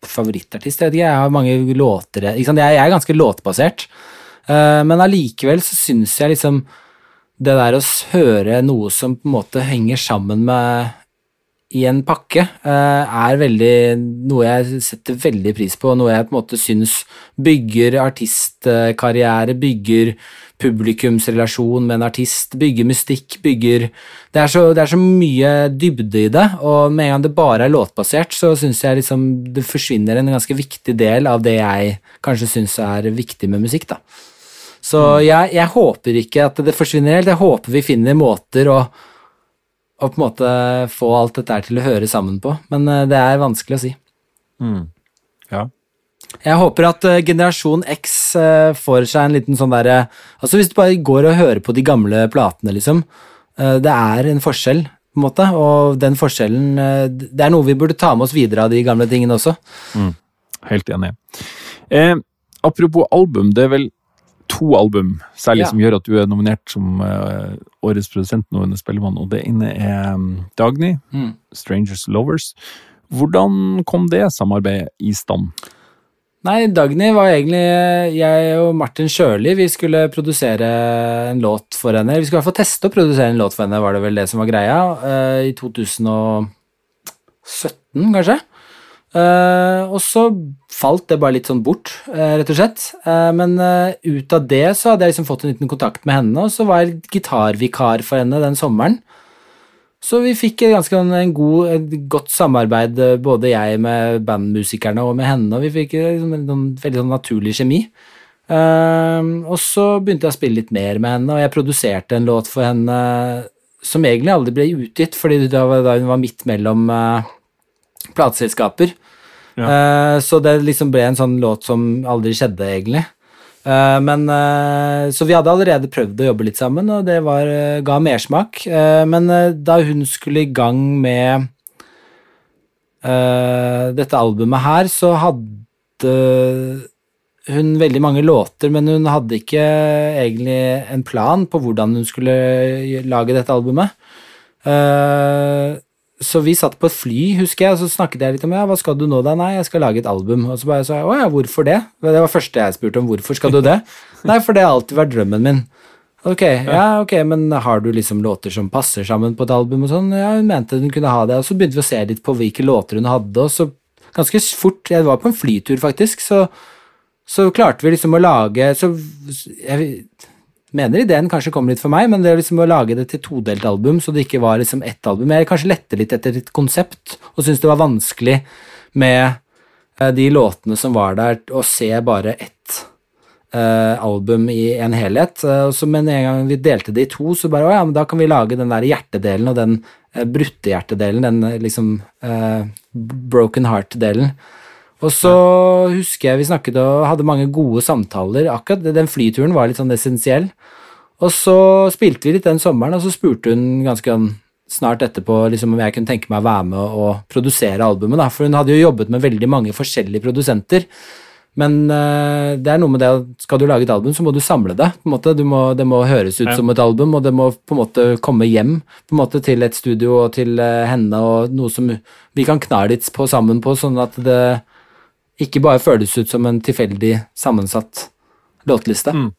favorittartist, jeg vet ikke. Jeg har mange låter Jeg, jeg er ganske låtbasert. Uh, men allikevel så syns jeg liksom det der å høre noe som på en måte henger sammen med i en pakke, uh, er veldig noe jeg setter veldig pris på, noe jeg på en måte syns bygger artistkarriere, bygger publikumsrelasjon med en artist, bygger mystikk, bygger det er, så, det er, så, mye dybde i det, og med en gang det bare er låtbasert, så syns jeg liksom det forsvinner en ganske viktig del av det jeg kanskje syns er viktig med musikk, da. Så mm. jeg, jeg, håper ikke at det forsvinner helt, jeg håper vi finner måter å, å på en måte få alt dette til å høre sammen på, men eh, det er vanskelig å si. Mm. Ja. Jeg håper at uh, generasjon X uh, får seg en liten sånn derre Altså, hvis du bare går og hører på de gamle platene, liksom. Det er en forskjell, på en måte, og den forskjellen Det er noe vi burde ta med oss videre av de gamle tingene også. Mm. Helt enig. Eh, apropos album, det er vel to album særlig ja. som gjør at du er nominert som årets produsent nå under Spellemann, og det ene er um, Dagny, mm. 'Strangers Lovers'. Hvordan kom det samarbeidet i stand? Nei, Dagny var egentlig Jeg og Martin Sjøli vi skulle produsere en låt for henne. Vi skulle i hvert fall teste å produsere en låt for henne, var det vel det som var greia. Uh, I 2017, kanskje. Uh, og så falt det bare litt sånn bort, uh, rett og slett. men ut av det så hadde jeg liksom fått en liten kontakt med henne, og så var jeg gitarvikar for henne den sommeren. Så vi fikk ganske sånn en god, et godt samarbeid, både jeg med bandmusikerne og med henne, og vi fikk liksom en, en veldig sånn naturlig kjemi. Uh, og så begynte jeg å spille litt mer med henne, og jeg produserte en låt for henne som egentlig aldri ble utgitt, fordi da, da hun var midt mellom uh, plateselskaper. Ja. Uh, så det liksom ble en sånn låt som aldri skjedde, egentlig. Uh, men, uh, så vi hadde allerede prøvd å jobbe litt sammen, og det var, uh, ga mersmak. men da hun skulle i gang med dette albumet her, så hadde hun veldig mange låter, men hun hadde ikke egentlig en plan på hvordan hun skulle lage dette albumet. Så vi satt på et fly, husker jeg, og så snakket jeg litt om ja, hva skal du nå da? Nei, jeg skal lage et album. Og så bare sa jeg å ja, hvorfor det? Det var første jeg spurte om, hvorfor skal du det? Nei, for det har alltid vært drømmen min. Ok, ja, ok, men har du liksom låter som passer sammen på et album og sånn? Ja, hun mente hun kunne ha det, og så begynte vi å se litt på hvilke låter hun hadde, og så ganske fort Jeg var på en flytur, faktisk, så, så klarte vi liksom å lage Så jeg mener ideen kanskje kom litt for meg, men det er liksom å lage det til todelt album, så det ikke var liksom ett album. Jeg kanskje lette litt etter et konsept, og syntes det var vanskelig med uh, de låtene som var der, å se bare ett uh, album i en helhet. Uh, så, men en gang vi delte det i to, så bare å ja, men da kan vi lage den der hjertedelen og den brutte hjertedelen, den liksom broken heart-delen. Og så husker jeg vi snakket og hadde mange gode samtaler. Akkurat den flyturen var litt sånn essensiell. Og så spilte vi litt den sommeren, og så spurte hun ganske sånn snart etterpå liksom, om jeg kunne tenke meg å være med og produsere albumet. Da. For hun hadde jo jobbet med veldig mange forskjellige produsenter. Men uh, det er noe med det at skal du lage et album, så må du samle det. på en måte. Må, det må høres ut ja. som et album, og det må på en måte komme hjem på en måte til et studio og til uh, henne, og noe som vi kan kna litt på sammen på, sånn at det ikke bare føles ut som en tilfeldig sammensatt låtliste. Mm.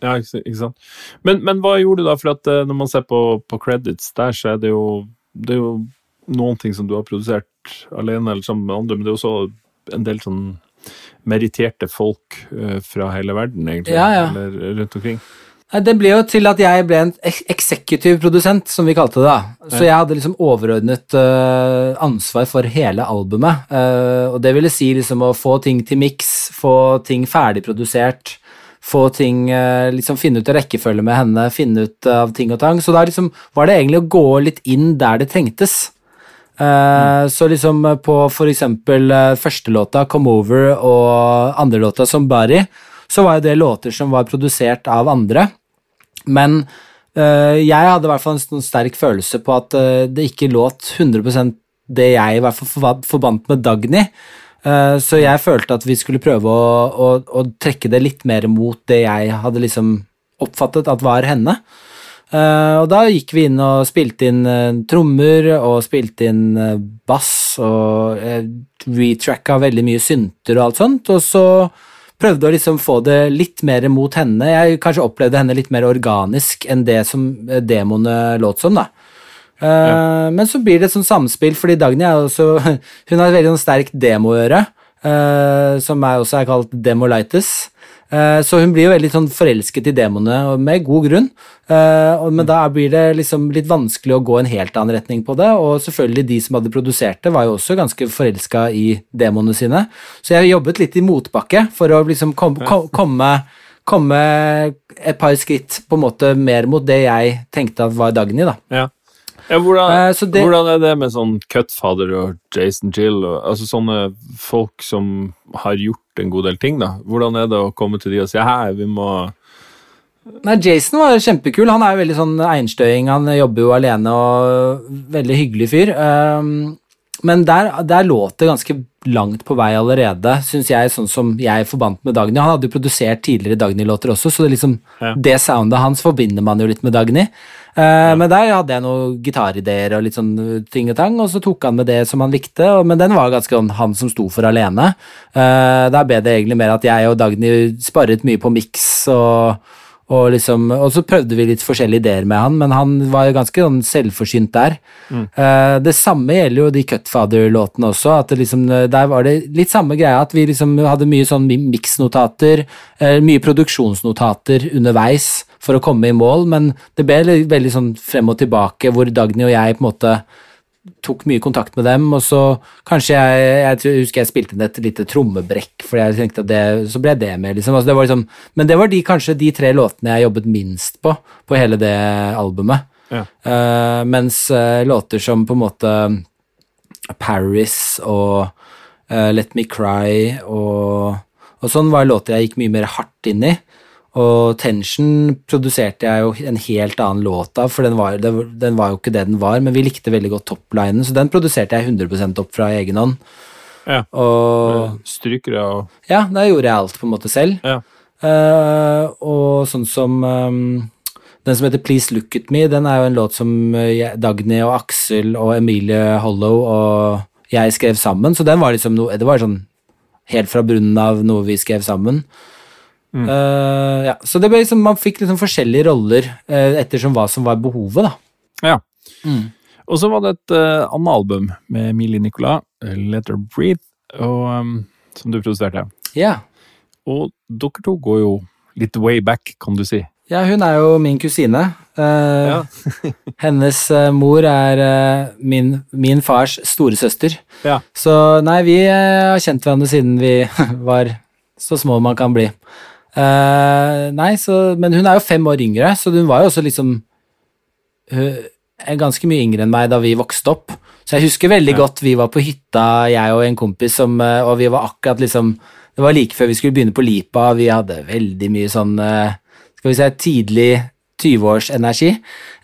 Ja, ikke, sant. Men, men, hva gjorde du da? For at uh, når man ser på, på, credits der, så er det jo det er jo noen ting som du har produsert alene eller sammen med andre, men det er også en del sånn meritterte folk uh, fra hele verden, egentlig, ja, ja. eller rundt omkring. Det ble jo til at jeg ble en eksekutiv produsent, som vi kalte det. da. Så jeg hadde liksom overordnet uh, ansvar for hele albumet. Uh, og det ville si liksom å få ting til miks, få ting ferdigprodusert, få ting uh, liksom Finne ut av rekkefølge med henne, finne ut av ting og tang. Så da liksom var det egentlig å gå litt inn der det trengtes. Mm. Så liksom på for eksempel første låta, 'Come Over', og andre låta, 'Somebody', så var jo det låter som var produsert av andre. Men uh, jeg hadde i hvert fall en sånn sterk følelse på at uh, det ikke låt 100% det jeg i hvert fall forbandt med Dagny. Uh, så jeg følte at vi skulle prøve å, å, å, trekke det litt mer mot det jeg hadde liksom oppfattet at var henne. og da gikk vi inn og spilte inn trommer og spilte inn bass og retracka veldig mye synter og alt sånt. Og så prøvde å liksom få det litt mer mot henne. Jeg kanskje opplevde henne litt mer organisk enn det som eh, demoene låt som, da. Uh, ja. Men så blir det et sånt samspill, fordi Dagny er også Hun har et veldig sånn sterkt demoøre, uh, som er også er kalt demolitis. Eh, så hun blir jo veldig sånn forelsket i demonene, med god grunn. Eh, men da blir det liksom litt vanskelig å gå en helt annen retning på det, og selvfølgelig de som hadde produsert det, var jo også ganske forelska i demonene sine. Så jeg jobbet litt i motbakke for å liksom komme, komme, komme et par skritt på en måte mer mot det jeg tenkte at var Dagny, da. Ja. Ja, hvordan, uh, det, hvordan, er det med sånn Cutfather og Jason Jill, og, altså sånne folk som har gjort en god del ting, da? Hvordan er det å komme til de og si hei, vi må Nei, Jason var kjempekul. Han er jo veldig sånn einstøing. Han jobber jo alene og veldig hyggelig fyr. Um, men der, der låt det ganske langt på vei allerede, syns jeg, sånn som jeg forbandt med Dagny. Han hadde jo produsert tidligere Dagny-låter også, så det, liksom, ja. det soundet hans forbinder man jo litt med Dagny. Uh. Men der hadde jeg noen gitarideer og litt sånn ting og tang, og så tok han med det som han likte, og, men den var ganske sånn han som sto for alene. Uh, der ble det egentlig mer at jeg og Dagny sparret mye på miks og og, liksom, og, så prøvde vi litt forskjellige ideer med han, men han var jo ganske sånn selvforsynt der. Mm. Uh, det samme gjelder jo de Cutfather-låtene også. at liksom, Der var det litt samme greia, at vi liksom hadde mye sånn miksnotater, uh, mye produksjonsnotater underveis for å komme i mål, men det ble veldig sånn frem og tilbake, hvor Dagny og jeg på en måte tok mye kontakt med dem, og så kanskje jeg Jeg husker jeg spilte inn et lite trommebrekk, for jeg tenkte at det, så ble det med, liksom. Altså det liksom. Men det var de, kanskje de tre låtene jeg jobbet minst på, på hele det albumet. Ja. Uh, mens uh, låter som på en måte Paris og uh, Let Me Cry og, og sånn var låter jeg gikk mye mer hardt inn i. Og Tension produserte jeg jo en helt annen låt av, for den var, den var, jo ikke det den var, men vi likte veldig godt topplinen, så den produserte jeg 100 opp fra egen hånd. Ja. Og Strykere og Ja, da gjorde jeg alt på en måte selv. Ja. Uh, og sånn som um, den som heter Please Look At Me, den er jo en låt som uh, Dagny og Aksel og Emilie Hollow og jeg skrev sammen, så den var liksom noe Det var sånn helt fra bunnen av noe vi skrev sammen. Mm. Uh, ja. Så det ble liksom, man fikk liksom forskjellige roller uh, ettersom hva som var behovet, da. Ja. Mm. Og så var det et uh, annet album med Mili Nicolas, 'Let Her Breathe', og, um, som du produserte. Ja. Og dere to går jo litt way back, kan du si. Ja, hun er jo min kusine. Ja. hennes mor er min, min fars storesøster. Ja. Så nei, vi har kjent hverandre siden vi var så små man kan bli. Uh, nei, så, men hun er jo fem år yngre, så hun var jo også liksom uh, ganske mye yngre enn meg da vi vokste opp. Så jeg husker veldig Ja. godt vi var på hytta, jeg og en kompis, som, eh, og vi var akkurat liksom Det var like før vi skulle begynne på Lipa, vi hadde veldig mye sånn Skal vi si tidlig 20-årsenergi.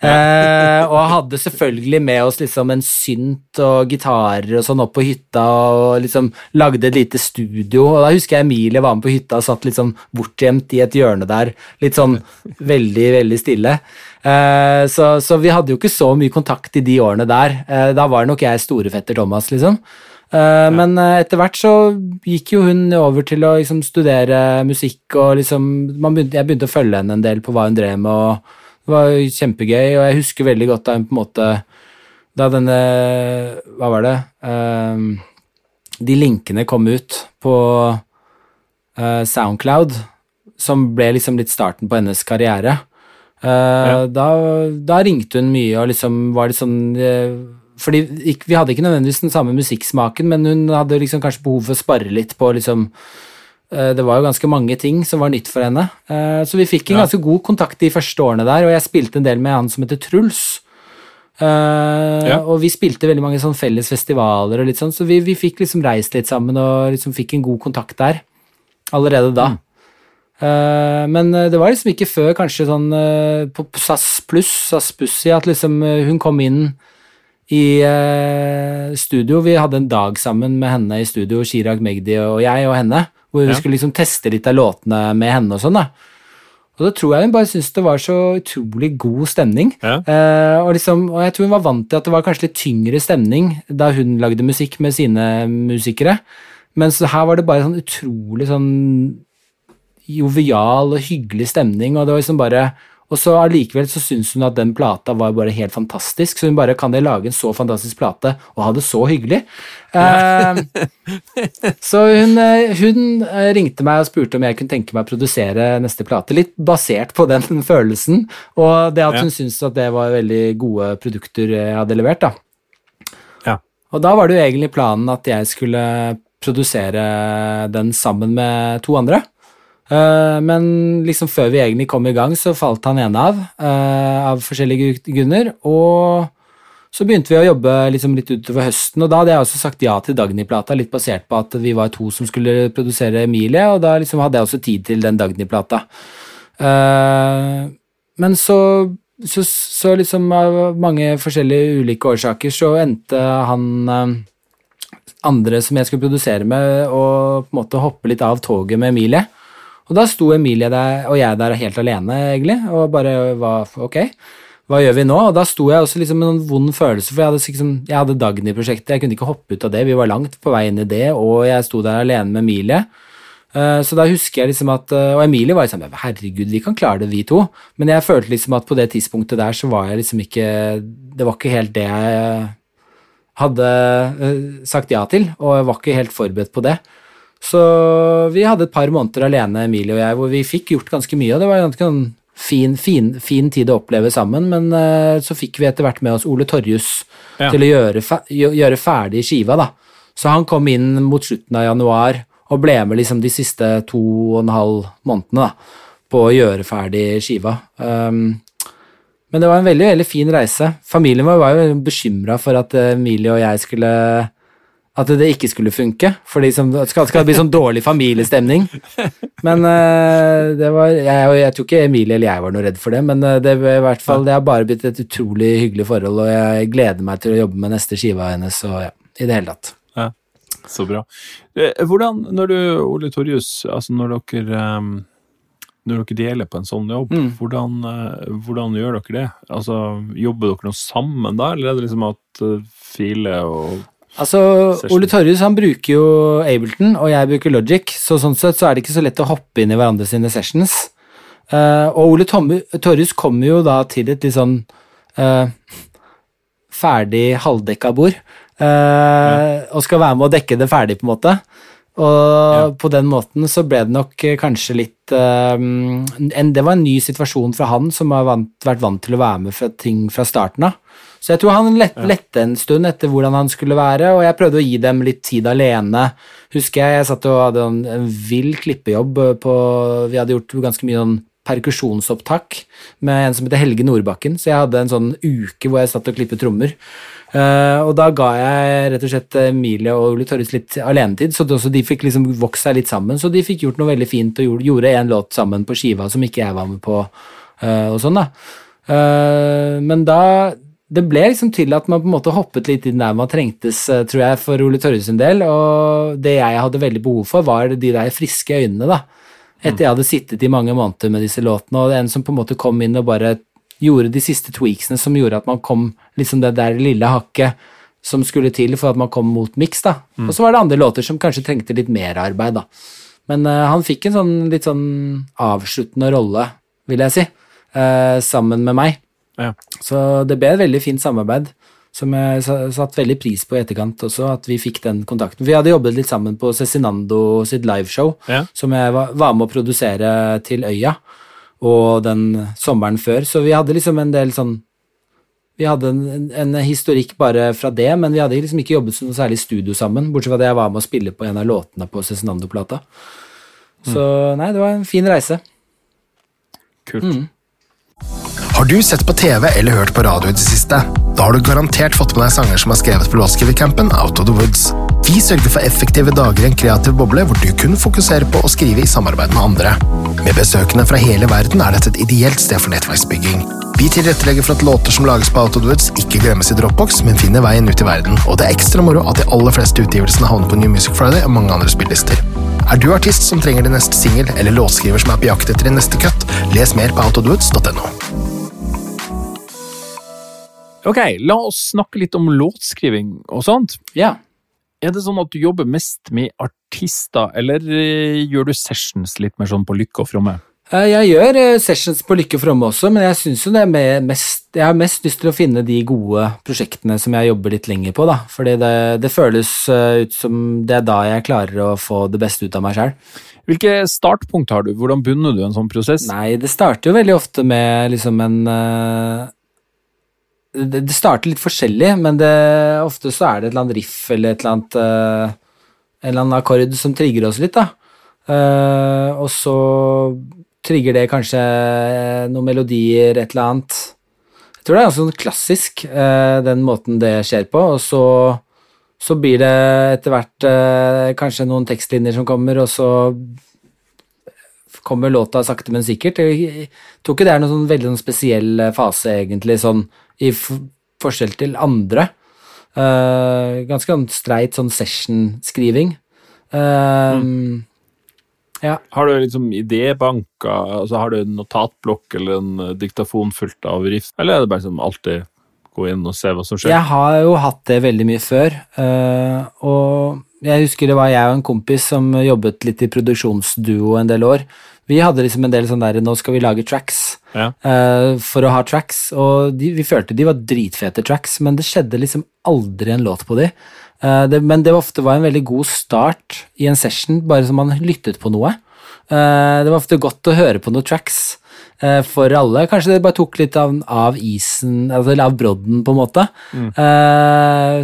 Eh, og hadde selvfølgelig med oss liksom en synt og gitarer og sånn opp på hytta, og liksom lagde et lite studio. Og da husker jeg Emilie var med på hytta og satt sånn bortgjemt i et hjørne der, litt sånn veldig, veldig stille. Eh, så, så vi hadde jo ikke så mye kontakt i de årene der. Eh, da var nok jeg storefetter Thomas, liksom. Eh, Men eh, etter hvert så gikk jo hun over til å liksom studere musikk, og liksom man begynte, Jeg begynte å følge henne en del på hva hun drev med, og det var kjempegøy. Og jeg husker veldig godt da hun på en måte Da denne Hva var det? Eh, de linkene kom ut på eh, Soundcloud, som ble liksom litt starten på hennes karriere. Da, da ringte hun mye og liksom var litt sånn fordi Vi hadde ikke nødvendigvis den samme musikksmaken, men hun hadde liksom kanskje behov for å spare litt på liksom eh, Det var jo ganske mange ting som var nytt for henne. Eh, Så vi fikk en ganske god kontakt de første årene der, og jeg spilte en del med han som heter Truls. Eh, Ja. Og vi spilte veldig mange sånn felles festivaler, og litt sånn, så vi, vi fikk liksom reist litt sammen og liksom fikk en god kontakt der allerede da. Eh, men det var liksom ikke før kanskje sånn på SAS pluss, SAS Pussy, at liksom hun kom inn i eh, studio. Vi hadde en dag sammen med henne i studio, Chirag Magdi og jeg og henne, hvor vi Ja. skulle liksom teste litt av låtene med henne og sånn, da. Og da tror jeg hun bare syntes det var så utrolig god stemning. Ja. Eh, og, liksom, og jeg tror hun var vant til at det var kanskje litt tyngre stemning da hun lagde musikk med sine musikere. Men her var det bare sånn utrolig sånn jovial og hyggelig stemning, og det var liksom bare og så allikevel så syns hun at den plata var bare helt fantastisk, så hun bare kan de lage en så fantastisk plate og ha det så hyggelig? Ja. så hun, eh, hun eh, ringte meg og spurte om jeg kunne tenke meg å produsere neste plate, litt basert på den følelsen, og det at Ja. hun syntes at det var veldig gode produkter jeg hadde levert, da. Ja. Og da var det jo egentlig planen at jeg skulle produsere den sammen med to andre. Eh, men liksom før vi egentlig kom i gang, så falt han ene av, uh, av forskjellige grunner. Og så begynte vi å jobbe liksom litt utover høsten, og da hadde jeg også sagt ja til Dagny-plata, litt basert på at vi var to som skulle produsere Emilie, og da liksom hadde jeg også tid til den Dagny-plata. Uh, men så, så, så liksom av mange forskjellige ulike årsaker så endte han andre som jeg skulle produsere med, og på en måte hoppe litt av toget med Emilie. Og da sto Emilie der, og jeg der helt alene, egentlig, og bare var ok, hva gjør vi nå? Og da sto jeg også liksom med en vond følelse, for jeg hadde, liksom, jeg hadde Dagny-prosjektet, jeg kunne ikke hoppe ut av det, vi var langt på vei inn i det, og jeg sto der alene med Emilie. Eh, Så da husker jeg liksom at Og Emilie var liksom Herregud, vi kan klare det, vi to. Men jeg følte liksom at på det tidspunktet der så var jeg liksom ikke Det var ikke helt det jeg hadde eh, sagt ja til, og jeg var ikke helt forberedt på det. Så vi hadde et par måneder alene, Emilie og jeg, hvor vi fikk gjort ganske mye, og det var en ganske sånn fin, fin, fin tid å oppleve sammen, men uh, så fikk vi etter hvert med oss Ole Torjus Ja. til å gjøre, fe gjøre ferdig skiva, da. Så han kom inn mot slutten av januar og ble med liksom de siste to og en halv månedene da, på å gjøre ferdig skiva. Um, men det var en veldig veldig fin reise. Familien vår var jo bekymra for at eh, Emilie og jeg skulle At det ikke skulle funke. For det skal, skal det bli sånn dårlig familiestemning. Men uh, det var jeg, jeg tror ikke Emilie eller jeg var noe redd for det, men eh, det, i hvert fall, det har bare blitt et utrolig hyggelig forhold, og jeg gleder meg til å jobbe med neste skiva hennes og ja, i det hele tatt. Ja, så bra. Eh, Hvordan, når du, Ole Torjus, altså når dere um, når dere deler på en sånn jobb, Mm. hvordan, hvordan gjør dere det? Altså, Jobber dere noe sammen da, eller er det liksom at File og Altså, Ole Torjus han bruker jo Ableton, og jeg bruker Logic, så sånn sett så er det ikke så lett å hoppe inn i hverandre sine sessions. Uh, og Ole Torjus kommer jo da til et litt sånn uh, ferdig halvdekka bord, eh, og skal være med å dekke det ferdig, på en måte. Og på den måten så ble det nok kanskje litt en, Det var en ny situasjon fra han, som har vant, vært vant til å være med fra ting fra starten av. Så jeg tror han lett, lette en stund etter hvordan han skulle være, og jeg prøvde å gi dem litt tid alene. Husker jeg jeg satt og hadde en, en vill klippejobb på Vi hadde gjort ganske mye sånn perkusjonsopptak med en som heter Helge Nordbakken, så jeg hadde en sånn uke hvor jeg satt og klippet trommer. Uh, og da ga jeg rett og slett Emilie og Ole Torres litt alenetid, så de fikk liksom vokst seg litt sammen. Så de fikk gjort noe veldig fint og gjorde en låt sammen på skiva som ikke jeg var med på. Uh, og sånn da. Uh, men da det ble liksom til at man på en måte hoppet litt inn der man trengtes, tror jeg, for Ole Torres sin del. Og det jeg hadde veldig behov for, var de der friske øynene, da. Etter jeg hadde sittet i mange måneder med disse låtene, og en som på en måte kom inn og bare gjorde de siste tweaksene som gjorde at man kom liksom det der lille hakket som skulle til for at man kom mot miks, da. Mm. Og så var det andre låter som kanskje trengte litt mer arbeid, da. Men uh, han fikk en sånn litt sånn avsluttende rolle, vil jeg si, uh, sammen med meg. Ja. Så det ble et veldig fint samarbeid som jeg satte veldig pris på i etterkant også, at vi fikk den kontakten. Vi hadde jobbet litt sammen på Cezinando sitt liveshow, ja. som jeg var, var, med å produsere til Øya, og den sommeren før, så vi hadde liksom en del sånn Vi hadde en, en historikk bare fra det, men vi hadde liksom ikke jobbet noe særlig studio sammen, bortsett fra at jeg var med å spille på en av låtene på Cezinando-plata. Så mm. nei, det var en fin reise. Kult. Mm. Har du sett på TV eller hørt på radio i det siste? Da har du garantert fått med deg sanger som er skrevet på låtskrivercampen Out of the Woods. Vi sørger for effektive dager i en kreativ boble hvor du kun fokuserer på å skrive i samarbeid med andre. Med besøkende fra hele verden er dette et ideelt sted for nettverksbygging. Vi tilrettelegger for at låter som lages på Out of the Woods ikke glemmes i Dropbox, men finner veien ut i verden, og det er ekstra moro at de aller fleste utgivelsene havner på New Music Friday og mange andre spillister. Er du artist som trenger din neste singel, eller låtskriver som er på jakt etter din neste cut, les mer på outofthewoods.no. Ok, la oss snakke litt om låtskriving og sånt. Ja. Er det sånn at du jobber mest med artister, eller eh, gjør du sessions litt mer sånn på lykke og fromme? Eh, jeg gjør eh, sessions på lykke og fromme også, men jeg syns jo det er mest Jeg har mest lyst til å finne de gode prosjektene som jeg jobber litt lenger på, da. Fordi det, det føles ut som det er da jeg klarer å få det beste ut av meg sjøl. Hvilke startpunkt har du? Hvordan begynner du en sånn prosess? Nei, det starter jo veldig ofte med liksom en det, det starter litt forskjellig, men det, ofte så er det et eller annet riff eller et eller annet uh, En eller annen akkord som trigger oss litt, da. Uh, og så trigger det kanskje noen melodier, et eller annet. Jeg tror det er ganske sånn klassisk, uh, den måten det skjer på, og så så blir det etter hvert uh, kanskje noen tekstlinjer som kommer, og så kommer låta sakte, men sikkert. Jeg tror ikke det er noen sånn veldig noen spesiell fase, egentlig, sånn i forskjell til andre. Uh, ganske sånn streit sånn session-skriving. Uh, mm. ja. Har du liksom idébanker, altså har du en notatblokk eller en eh, diktafon fullt av riff, eller er det bare som alltid gå inn og se hva som skjer? Jeg har jo hatt det veldig mye før, uh, og jeg husker det var jeg og en kompis som jobbet litt i produksjonsduo en del år. Vi hadde liksom en del sånn der Nå skal vi lage tracks ja. uh, for å ha tracks. Og de, vi følte de var dritfete tracks, men det skjedde liksom aldri en låt på de. Uh, det, men det ofte var en veldig god start i en session, bare som man lyttet på noe. Uh, det var ofte godt å høre på noen tracks for alle. Kanskje det bare tok litt av, av isen, altså av brodden, på en måte. Mm.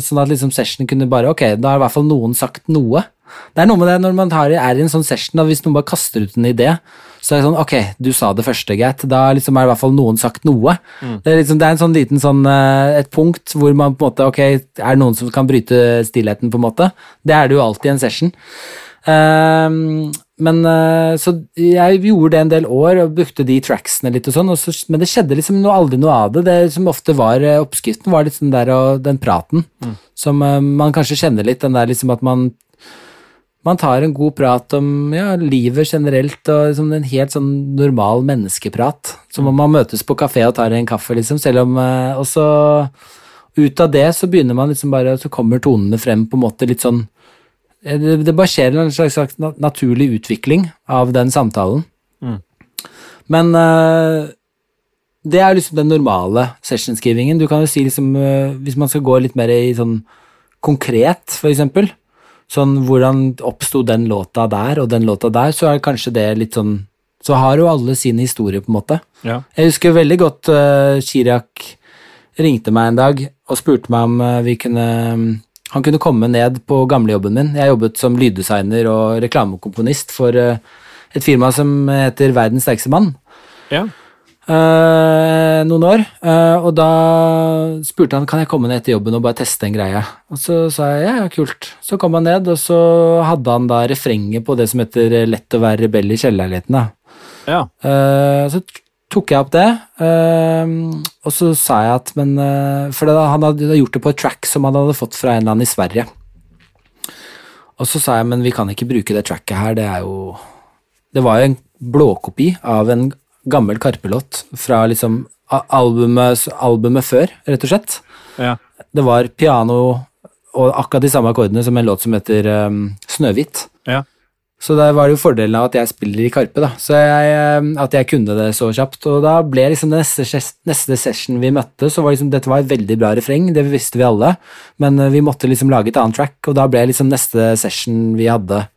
sånn at liksom sessionen kunne bare Ok, da har i hvert fall noen sagt noe. Det er noe med det når man tar, er i en sånn session, og hvis noen bare kaster ut en idé, så er det sånn Ok, du sa det første, greit. Da liksom er i hvert fall noen sagt noe. Mm. Det, er liksom, det, er en sånn liten sånn eh, Et punkt hvor man på en måte Ok, er det noen som kan bryte stillheten, på en måte? Det er det jo alltid i en session. Um, men uh, Så jeg gjorde det en del år og brukte de tracksene litt og sånn, og så, men det skjedde liksom noe, aldri noe av det. Det som ofte var uh, oppskriften, var litt sånn der og den praten mm. som man kanskje kjenner litt, den der liksom at man man tar en god prat om ja, livet generelt, og liksom en helt sånn normal menneskeprat. Som om man møtes på kafé og tar en kaffe, liksom, selv om eh, Og så ut av det så begynner man liksom bare Så kommer tonene frem på en måte litt sånn eh, Det, det bare skjer en slags, slags, naturlig utvikling av den samtalen. Mm. Men uh, det er liksom den normale sessionskrivingen. Du kan jo si liksom Hvis man skal gå litt mer i sånn konkret, for eksempel, sånn hvordan oppsto den låta der og den låta der, så er kanskje det litt sånn Så har jo alle sin historie, på en måte. Ja. Jeg husker veldig godt uh, Chirag ringte meg en dag og spurte meg om uh, vi kunne Han kunne komme ned på gamlejobben min. Jeg jobbet som lyddesigner og reklamekomponist for uh, et firma som heter Verdens sterkeste mann. Ja. Eh, noen år. uh, og da spurte han kan jeg komme ned etter jobben og bare teste en greie. Og så sa jeg ja, ja, kult. Så kom han ned, og så hadde han da refrenget på det som heter Lett å være rebell i kjellerleiligheten. Ja. Uh, så tok jeg opp det, og så sa jeg at men For da, han hadde gjort det på et track som han hadde fått fra en eller annen i Sverige. Og så sa jeg men vi kan ikke bruke det tracket her, det er jo Det var jo en blåkopi av en gammel Karpe-låt fra liksom albumet, albumet før, rett og slett. Ja. Det var piano og akkurat de samme akkordene som en låt som heter um, Snøhvit. Ja. Så der var det jo fordelen av at jeg spiller i Karpe, da. Så jeg, um, at jeg kunne det så kjapt. Og da ble liksom det neste, neste session vi møtte, så var liksom dette var et veldig bra refreng, det visste vi alle, men uh, vi måtte liksom lage et annet track, og da ble liksom neste session vi hadde eh,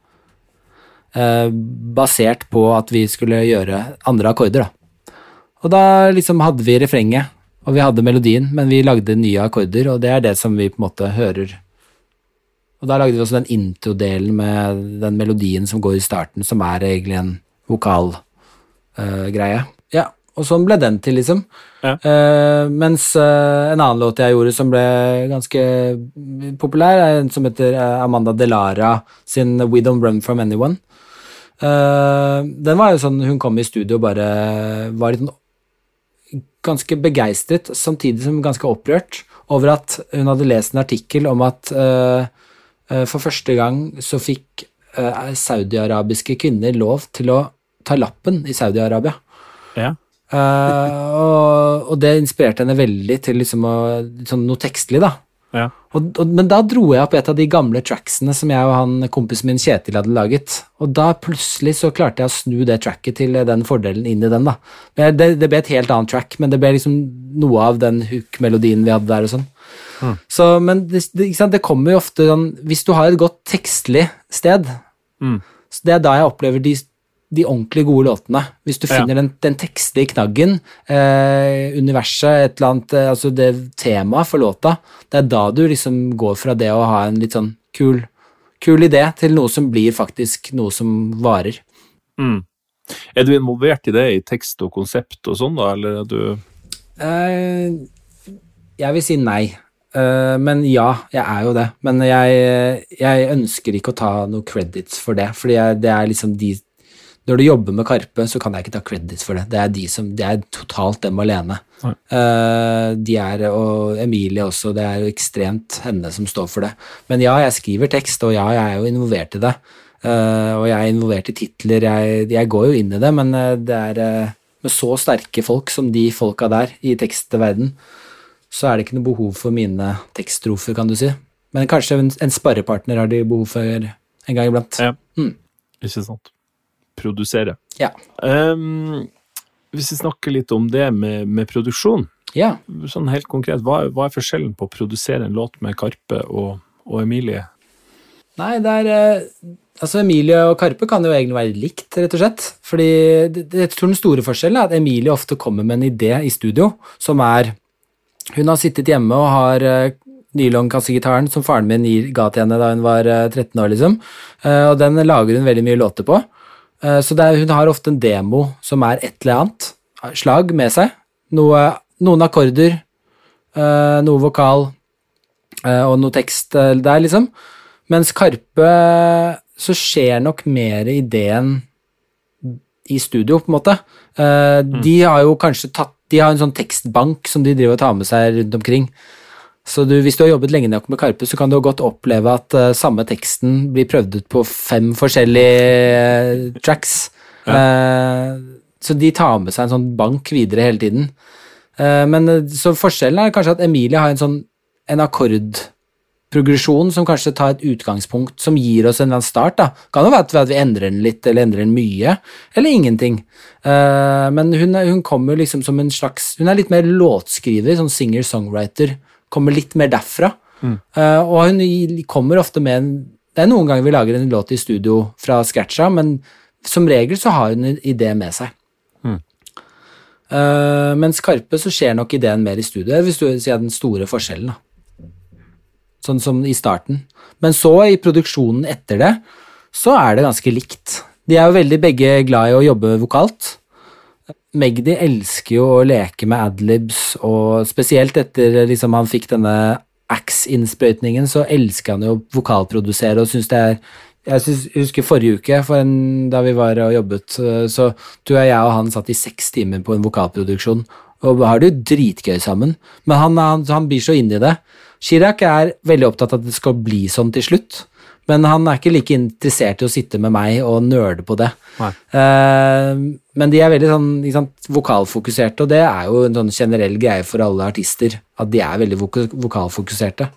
basert på at vi skulle gjøre andre akkorder, da. Og da liksom hadde vi refrenget, og vi hadde melodien, men vi lagde nye akkorder, og det er det som vi på en måte hører. Og da lagde vi også den intro-delen med den melodien som går i starten, som er egentlig en vokalgreie. ja, og sånn ble den til, liksom. Ja. Uh, mens uh, en annen låt jeg gjorde som ble ganske populær, er en som heter eh, Amanda Delara sin We Don't Run From Anyone. Eh, den var jo sånn Hun kom i studio og bare var litt sånn ganske begeistret, samtidig som ganske opprørt, over at hun hadde lest en artikkel om at eh, eh, for første gang så fikk saudiarabiske kvinner lov til å ta lappen i Saudi-Arabia. Ja. Og, og det inspirerte henne veldig til liksom å, sånn noe tekstlig, da. Ja. Og, og, men da dro jeg opp et av de gamle tracksene som jeg og han kompisen min Kjetil hadde laget. Og da plutselig så klarte jeg å snu det tracket til den fordelen inn i den. da. Det, det ble et helt annet track, men det ble liksom noe av den hook-melodien vi hadde der og sånn. Så, men det, det, det kommer jo ofte sånn Hvis du har et godt tekstlig sted, Mm. så det er da jeg opplever de, de ordentlig gode låtene. Hvis du Ja. finner den, den tekstlige knaggen, eh, universet, et eller annet, eh, altså det temaet for låta, det er da du liksom går fra det å ha en litt sånn kul, kul idé til noe som blir faktisk noe som varer. Mm. Er du involvert i det i tekst og konsept og sånn, da, eller er du Eh, jeg vil si nei. Eh, men ja, jeg er jo det. Men jeg, jeg ønsker ikke å ta noe credits for det, fordi det er liksom de Når du jobber med Karpe, så kan jeg ikke ta credit for det. Det er de som, det er totalt dem alene. Eh, de er, og Emilie også, det er jo ekstremt henne som står for det. Men ja, jeg skriver tekst, og ja, jeg er jo involvert i det. Uh, og jeg er involvert i titler, jeg, jeg går jo inn i det, men eh, det er uh, med så sterke folk som de folka der i tekstverden, så er det ikke noe behov for mine tekststrofer, kan du si. Men kanskje en, en sparrepartner har de behov for en gang iblant. Ja. Mm. Ikke sant? Produsere. Ja. Um, hvis vi snakker litt om det med, med produksjon, ja. sånn helt konkret, hva, hva er forskjellen på å produsere en låt med Karpe og, og Emilie? Nei, det er eh, Altså, Emilie og Karpe kan jo egentlig være likt, rett og slett. Fordi jeg tror den store forskjellen er at Emilie ofte kommer med en idé i studio som er Hun har sittet hjemme og har nylonkassegitaren som faren min ga til henne da hun var eh, 13 år, liksom. Eh, og den lager hun veldig mye låter på. Eh, så er, hun har ofte en demo som er et eller annet slag med seg. Noe, noen akkorder, eh, noe vokal eh, og noe tekst der, liksom. Mens Karpe så skjer nok mer ideen i studio, på en måte. Eh, De har jo kanskje tatt De har en sånn tekstbank som de driver og tar med seg rundt omkring. Så du, hvis du har jobbet lenge nok med Karpe, så kan du godt oppleve at uh, samme teksten blir prøvd ut på fem forskjellige uh, tracks. Eh, så de tar med seg en sånn bank videre hele tiden. Men så forskjellen er kanskje at Emilie har en sånn en akkordprogresjon som kanskje tar et utgangspunkt som gir oss en eller annen start. da. Kan jo være at vi- endrer den litt, eller endrer den mye, eller ingenting. Men hun, hun kommer liksom som en slags Hun er litt mer låtskriver, sånn singer-songwriter. Kommer litt mer derfra. Eh, og hun kommer ofte med en Det er noen ganger vi lager en låt i studio fra scratcha, men som regel så har hun en idé med seg. Eh, mens Karpe så skjer nok ideen mer i studio, hvis du sier den store forskjellen. da. Sånn som i starten. Men så, i produksjonen etter det, så er det ganske likt. De er jo veldig begge glad i å jobbe vokalt. Magdi elsker jo å leke med adlibs, og spesielt etter liksom han fikk denne Axe-innsprøytningen, så elsker han jo å vokalprodusere og syns det er jeg, synes, jeg husker forrige uke, for en, da vi var og jobbet, eh, så tror jeg jeg og han satt i seks timer på en vokalproduksjon, og har det jo dritgøy sammen. Men han, han, han blir så inn i det. Chirag er veldig opptatt av at det skal bli sånn til slutt. Men han er ikke like interessert i å sitte med meg og nerde på det. Uh, men de er veldig sånn sant, vokalfokuserte, og det er jo en sånn generell greie for alle artister, at de er veldig vok vokalfokuserte.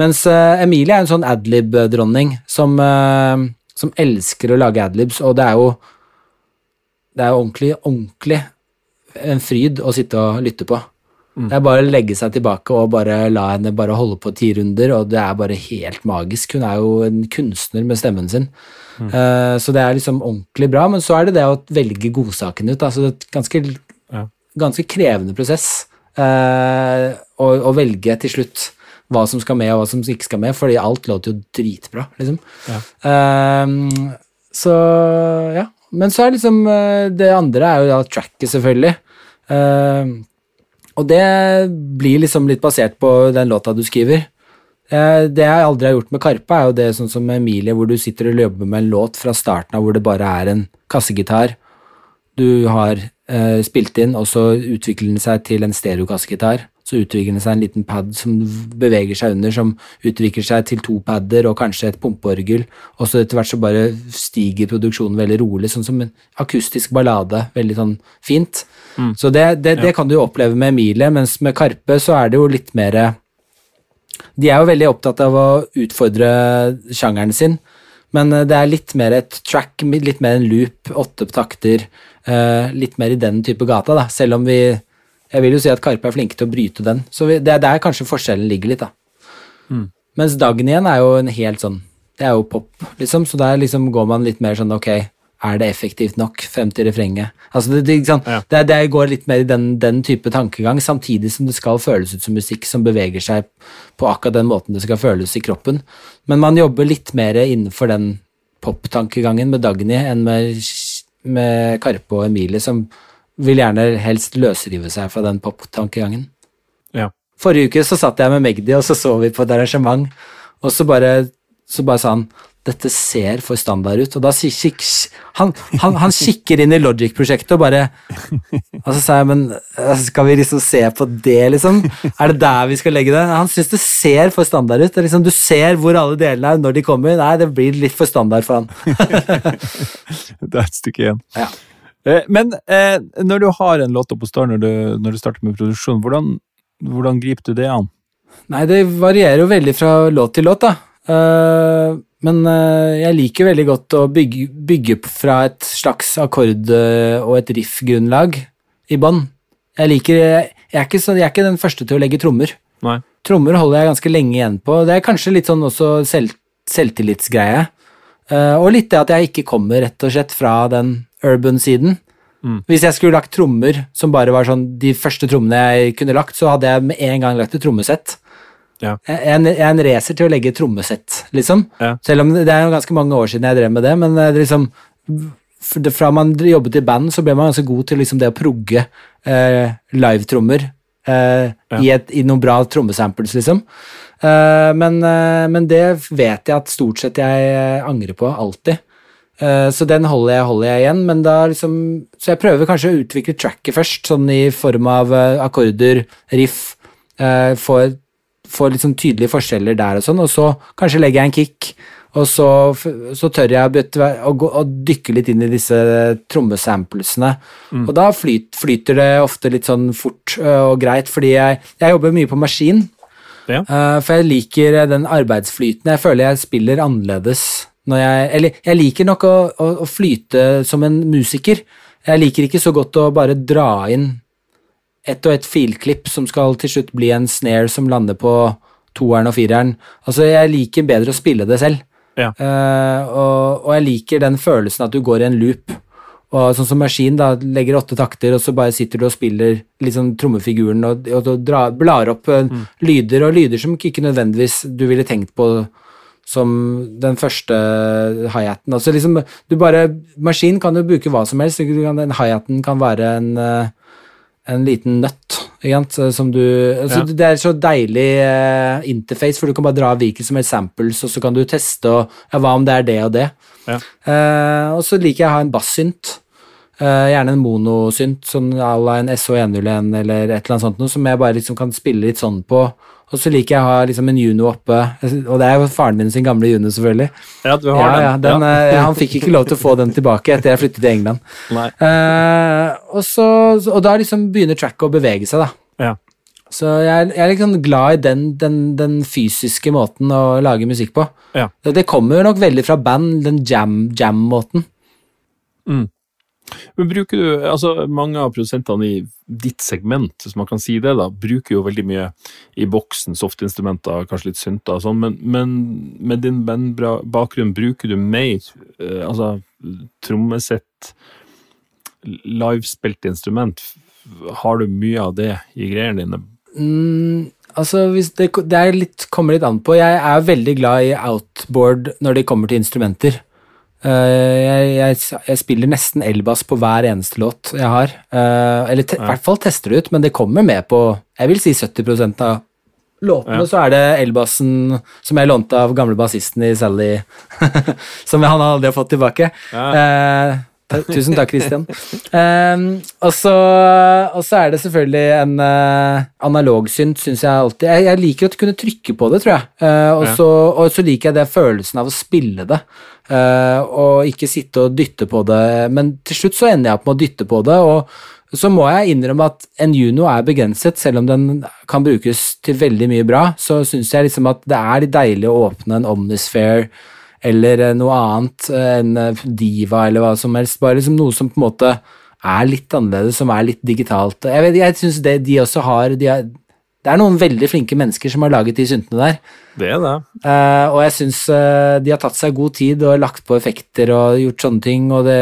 Mens uh, Emilie er en sånn adlib-dronning som, uh, som, elsker å lage adlibs, og det er jo det er jo ordentlig, ordentlig en fryd å sitte og lytte på. Mm. Det er bare å legge seg tilbake og bare la henne bare holde på ti runder, og det er bare helt magisk. Hun er jo en kunstner med stemmen sin. Mm. Uh, så det er liksom ordentlig bra, men så er det det å velge godsaken ut. Altså det er et ganske, ja. ganske krevende prosess uh, å, å, velge til slutt hva som skal med og hva som ikke skal med, fordi alt låter jo dritbra, liksom. Ja. Uh, så ja. Men så er liksom Det andre er jo da tracket, selvfølgelig. Uh, og det blir liksom litt basert på den låta du skriver. Eh, det jeg aldri har gjort med Karpe, er jo det sånn som Emilie, hvor du sitter og jobber med en låt fra starten av hvor det bare er en kassegitar du har eh, spilt inn, og så utvikler den seg til en stereokassegitar. Så utvikler det seg en liten pad som beveger seg under, som utvikler seg til to padder og kanskje et pumpeorgel. Og så etter hvert så bare stiger produksjonen veldig rolig, sånn som en akustisk ballade. Veldig sånn fint. Mm. Så det, det, det, kan du jo oppleve med Emilie, mens med Karpe så er det jo litt mer De er jo veldig opptatt av å utfordre sjangeren sin, men eh, det er litt mer et track, litt mer en loop, åtte takter, uh, litt mer i den type gata, da, selv om vi Jeg vil jo si at Karpe er flinke til å bryte den, så det er der kanskje forskjellen ligger litt, da. Mm. Mens Dagen igjen er jo en helt sånn Det er jo pop, liksom, så der liksom går man litt mer sånn ok, er det effektivt nok frem til refrenget? Altså det, det, ja. det, det, går litt mer i den, den, type tankegang, samtidig som det skal føles ut som musikk som beveger seg på akkurat den måten det skal føles i kroppen. Men man jobber litt mer innenfor den poptankegangen med Dagny enn med, med Karpe og Emilie, som vil gjerne helst løsrive seg fra den poptankegangen. Ja. Forrige uke så satt jeg med Magdi, og så så vi på et arrangement, og så bare, så bare sa han dette ser for standard ut. Og da kik, han, han, han, kikker inn i Logic-prosjektet og bare Og så sa jeg, men altså, skal vi liksom se på det, liksom? Er det der vi skal legge det? Han syns det ser for standard ut. Liksom, du ser hvor alle delene er når de kommer. Nei, det blir litt for standard for han. det er et stykke igjen. Ja. Eh, men eh, når du har en låt oppe å stå når, når, du starter med produksjon, hvordan, hvordan griper du det an? Nei, det varierer jo veldig fra låt til låt, da. Uh, men uh, jeg liker veldig godt å bygge, bygge fra et slags akkord- uh, og et riff-grunnlag i bånn. Jeg liker jeg er, ikke, jeg er ikke den første til å legge trommer. Nei. Trommer holder jeg ganske lenge igjen på. Det er kanskje litt sånn også selv, selvtillitsgreie. Og litt det at jeg ikke kommer rett og slett fra den urban-siden. Mm. Hvis jeg skulle lagt trommer som bare var sånn de første trommene jeg kunne lagt, så hadde jeg med en gang lagt et trommesett. Ja. Jeg, er en racer til å legge trommesett, liksom. Ja. Selv om det er jo ganske mange år siden jeg drev med det, men det liksom fra man jobbet i band, så ble man ganske god til liksom det å progge eh, livetrommer eh, ja. i, i, noen bra trommesamples, liksom. Eh, men, eh, men, det vet jeg at stort sett jeg eh, angrer på, alltid. Så den holder jeg, holder jeg igjen, men da liksom Så jeg prøver kanskje å utvikle tracket først, sånn i form av akkorder, riff. Får får litt sånn tydelige forskjeller der og sånn, og så kanskje legger jeg en kick, og så, så tør jeg å, gå, å, dykke litt inn i disse trommesamplesene. Mm. Og da flyt, flyter det ofte litt sånn fort og greit, fordi jeg, jeg jobber mye på maskin. Ja. Uh, for jeg liker den arbeidsflyten. Jeg føler jeg spiller annerledes når jeg Eller jeg liker nok å, å, å flyte som en musiker. Jeg liker ikke så godt å bare dra inn ett og ett filklipp som skal til slutt bli en snare som lander på toeren og fireren. Altså, jeg liker bedre å spille det selv. Ja. Uh, og, og, jeg liker den følelsen at du går i en loop. Og sånn som Maskin da, legger åtte takter, og så bare sitter du og spiller liksom trommefiguren og, og, og dra, blar opp uh, mm. lyder, og lyder som ikke nødvendigvis du ville tenkt på som den første high-haten. Altså liksom, du bare, Maskin kan jo bruke hva som helst. Den high-haten kan være en, eh, en liten nøtt. Ikke? Som du, altså, Ja. Det er så deilig eh, interface, for du kan bare dra hvilke som helst samples, og så kan du teste og ja, hva om det er det og det. Ja. Eh, og så liker jeg å ha en bassynt. Uh, gjerne en monosynt, sånn à la en SO101 eller et eller annet sånt, noe, som jeg bare liksom kan spille litt sånn på. Og så liker jeg å ha liksom en Juno oppe, og det er jo faren min sin gamle Juno, selvfølgelig. Ja, du Ja, har ja, den. den, eh, han fikk ikke lov til å få den tilbake etter jeg flyttet til England. Eh, og, så, og da liksom begynner tracket å bevege seg, da. Så jeg, jeg er liksom glad i den, den, den fysiske måten å lage musikk på. Ja. Det, det kommer nok veldig fra band, den jam- jam-måten. Men bruker du, altså Mange av produsentene i ditt segment, hvis man kan si det, da, bruker jo veldig mye i boksen, softinstrumenter, kanskje litt synter og sånn, men, men med din bandbakgrunn, bruker du mer eh, altså trommesett, livespilt instrument? Har du mye av det i greiene dine? Mm, altså, det, det er litt, kommer litt an på. Jeg er veldig glad i outboard når det kommer til instrumenter. Uh, jeg, jeg, jeg spiller nesten elbass på hver eneste låt jeg har. Uh, eller te, i hvert fall tester det ut, men det kommer med på jeg vil si 70 av låtene. Ja. Så er det elbassen som jeg lånte av gamle bassisten i Sally, som han aldri har fått tilbake. Ja. ta- tusen takk, Christian. Um, og, så, og så er det selvfølgelig en uh, analogsynt, syns jeg alltid. Jeg, jeg liker å kunne trykke på det, tror jeg. Uh, og, Ja. så, og så liker jeg det følelsen av å spille det. Uh, og ikke sitte og dytte på det. Men til slutt så ender jeg opp med å dytte på det. og så må jeg innrømme at en Juno er begrenset, selv om den kan brukes til veldig mye bra. Så syns jeg liksom at det er deilig å åpne en Omnisphere eller eh, noe annet, enn eh, Diva eller hva som helst. Bare liksom noe som på en måte er litt annerledes, som er litt digitalt. Jeg, vet, jeg syns det de også har de er, Det er noen veldig flinke mennesker som har laget de syntene der. Det er det. Uh, og jeg syns uh, de har tatt seg god tid og lagt på effekter og gjort sånne ting. Og det,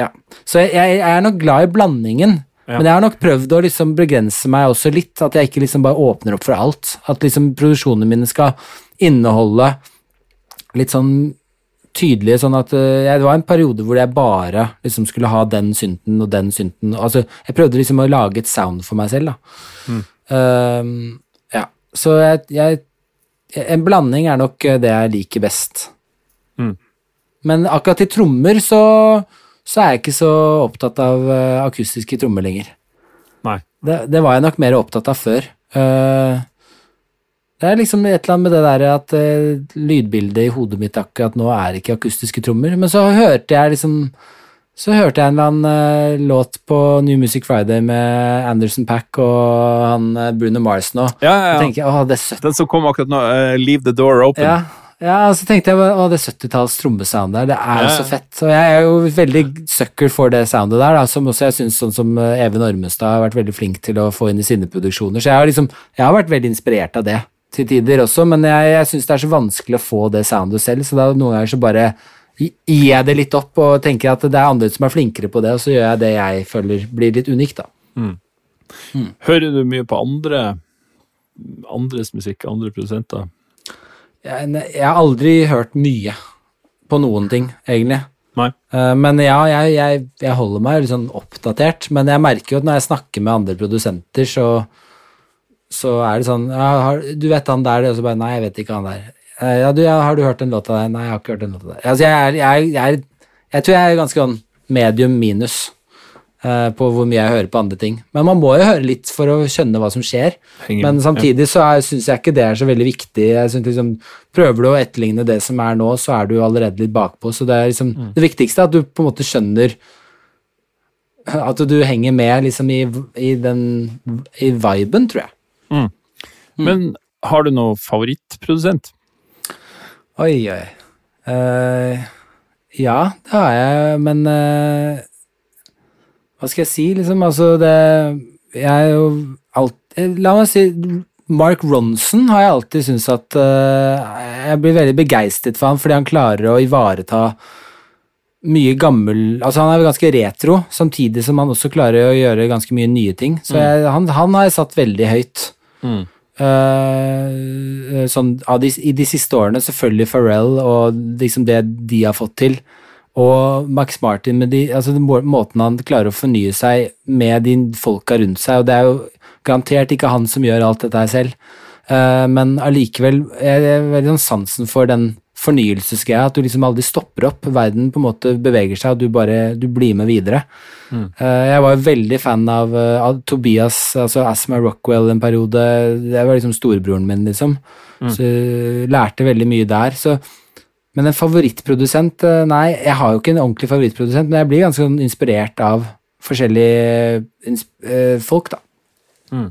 ja. Så jeg, jeg er nok glad i blandingen. Ja. Men jeg har nok prøvd å liksom begrense meg også litt. At jeg ikke liksom bare åpner opp for alt. At liksom produksjonene mine skal inneholde litt sånn tydelige sånn at eh, jeg, Det var en periode hvor jeg bare liksom skulle ha den synten og den synten. Altså, jeg prøvde liksom å lage et sound for meg selv, da. Ehm, ja. Så jeg, jeg En blanding er nok eh, det jeg liker best. Mm. Men akkurat til trommer så, så er jeg ikke så opptatt av eh, akustiske trommer lenger. Nei. Det, det var jeg nok mer opptatt av før. Eh, det er liksom et eller annet med det der at uh, lydbildet i hodet mitt akkurat nå er ikke akustiske trommer. Men så hørte jeg liksom Så hørte jeg en eller annen uh, låt på New Music Friday med Anderson Pack og han uh, Bruno Mars nå. Ja, ja, Så ja. tenker jeg, å, det er søtt. Den som kom akkurat nå, uh, Leave the door open. Ja, ja, så tenkte jeg å, det 70-talls trommesound der, det er jo så fett. Og jeg er jo veldig sucker for det soundet der, da, som også jeg syns sånn som Even Ormestad har vært veldig flink til å få inn i sine produksjoner. Så jeg har liksom, jeg har vært veldig inspirert av det til tider også, men jeg, jeg syns det er så vanskelig å få det soundet selv, så da noen ganger så bare gir jeg det litt opp og tenker at det er andre som er flinkere på det, og så gjør jeg det jeg føler blir litt unikt, da. Hører du mye på andre andres musikk, andre produsenter? Jeg, jeg har aldri hørt mye på noen ting, egentlig. Nei. Eh, Men ja, jeg, jeg, jeg holder meg litt sånn oppdatert. Men jeg merker jo at når jeg snakker med andre produsenter, så, så er det sånn ja, har, Du vet han der, og så bare Nei, jeg vet ikke han der. Eh, Ja, du, ja, har du hørt den låta der? Nei, jeg har ikke hørt den låta der. Altså, jeg, er, jeg, jeg, er, jeg tror jeg er ganske sånn medium minus uh, på hvor mye jeg hører på andre ting. Men man må jo høre litt for å skjønne hva som skjer. Henger- Men samtidig så syns jeg ikke det er så veldig viktig. Jeg synes liksom, Prøver du å etterligne det som er nå, så er du allerede litt bakpå. Så det er liksom det viktigste er at du på en måte skjønner At du henger med liksom i, i den i viben, tror jeg. Mm. Men har du noen favorittprodusent? Oi, oi. Uh, ja, det har jeg, men uh, Hva skal jeg si, liksom? Altså, det Jeg er jo alt La meg si Mark Ronson har jeg alltid syntes at uh, Jeg blir veldig begeistret for han fordi han klarer å ivareta mye gammel Altså, han er jo ganske retro, samtidig som han også klarer å gjøre ganske mye nye ting. Så jeg, han, han har jeg satt veldig høyt. Eh, sånn, de, I de siste årene, selvfølgelig Pharrell og liksom det de har fått til. Og Max Martin med de, altså den måten han klarer å fornye seg med de folka rundt seg, og det er jo garantert ikke han som gjør alt dette her selv, uh, men allikevel er det veldig sånn sansen for den fornyelsesgreia, at du liksom aldri stopper opp, verden på en måte beveger seg, og du bare du blir med videre. Eh, jeg var veldig fan av, eh, av Tobias, altså Asma Rockwell en periode, det var liksom storebroren min, liksom, så jeg lærte veldig mye der, så men en favorittprodusent eh, Nei, jeg har jo ikke en ordentlig favorittprodusent, men jeg blir ganske sånn inspirert av forskjellige eh, folk, da. Mm.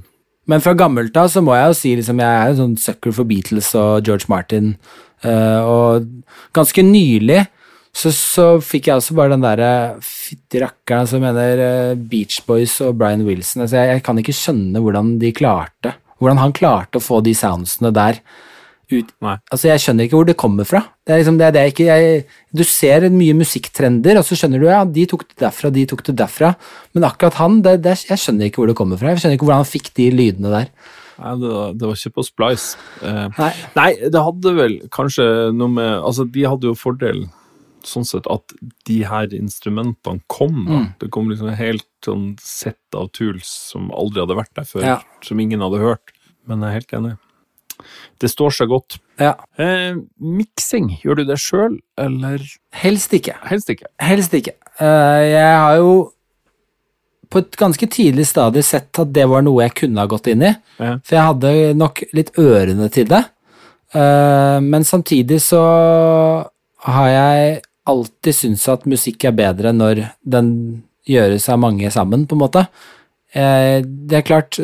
Men fra gammelt av så må jeg jo si liksom jeg er en sånn sucker for Beatles og George Martin. Eh, og ganske nylig så, så fikk jeg også bare den derre fytti rakkeren som mener eh, Beach Boys og Brian Wilson. Altså jeg, jeg kan ikke skjønne hvordan de klarte Hvordan han klarte å få de soundsene der ut Nei. Altså, jeg skjønner ikke hvor det kommer fra. Det er liksom det, er det jeg ikke jeg, Du ser mye musikktrender, og så skjønner du ja, de tok det derfra, de tok det derfra. Men akkurat han, det, det, jeg skjønner ikke hvor det kommer fra. Jeg skjønner ikke hvordan han fikk de lydene der. Nei, det, var- det var ikke på Splice. Eh, Nei. nei, det hadde vel kanskje noe med Altså, de hadde jo fordelen sånn sett at de her instrumentene kom. Mm. Det kom liksom et helt sånn sett av tools som aldri hadde vært der før, Ja. som ingen hadde hørt. Men jeg er helt enig. Det står seg godt. Ja. Eh, miksing, gjør du det sjøl, eller Helst ikke. helst ikke? Helst ikke. Uh, jeg har jo på et ganske tidlig stadie sett at det var noe jeg kunne ha gått inn i. Ja. For jeg hadde nok litt ørene til det. Eh, men samtidig så har jeg alltid syntes at musikk er bedre når den gjøres av mange sammen, på en måte. Eh, det er klart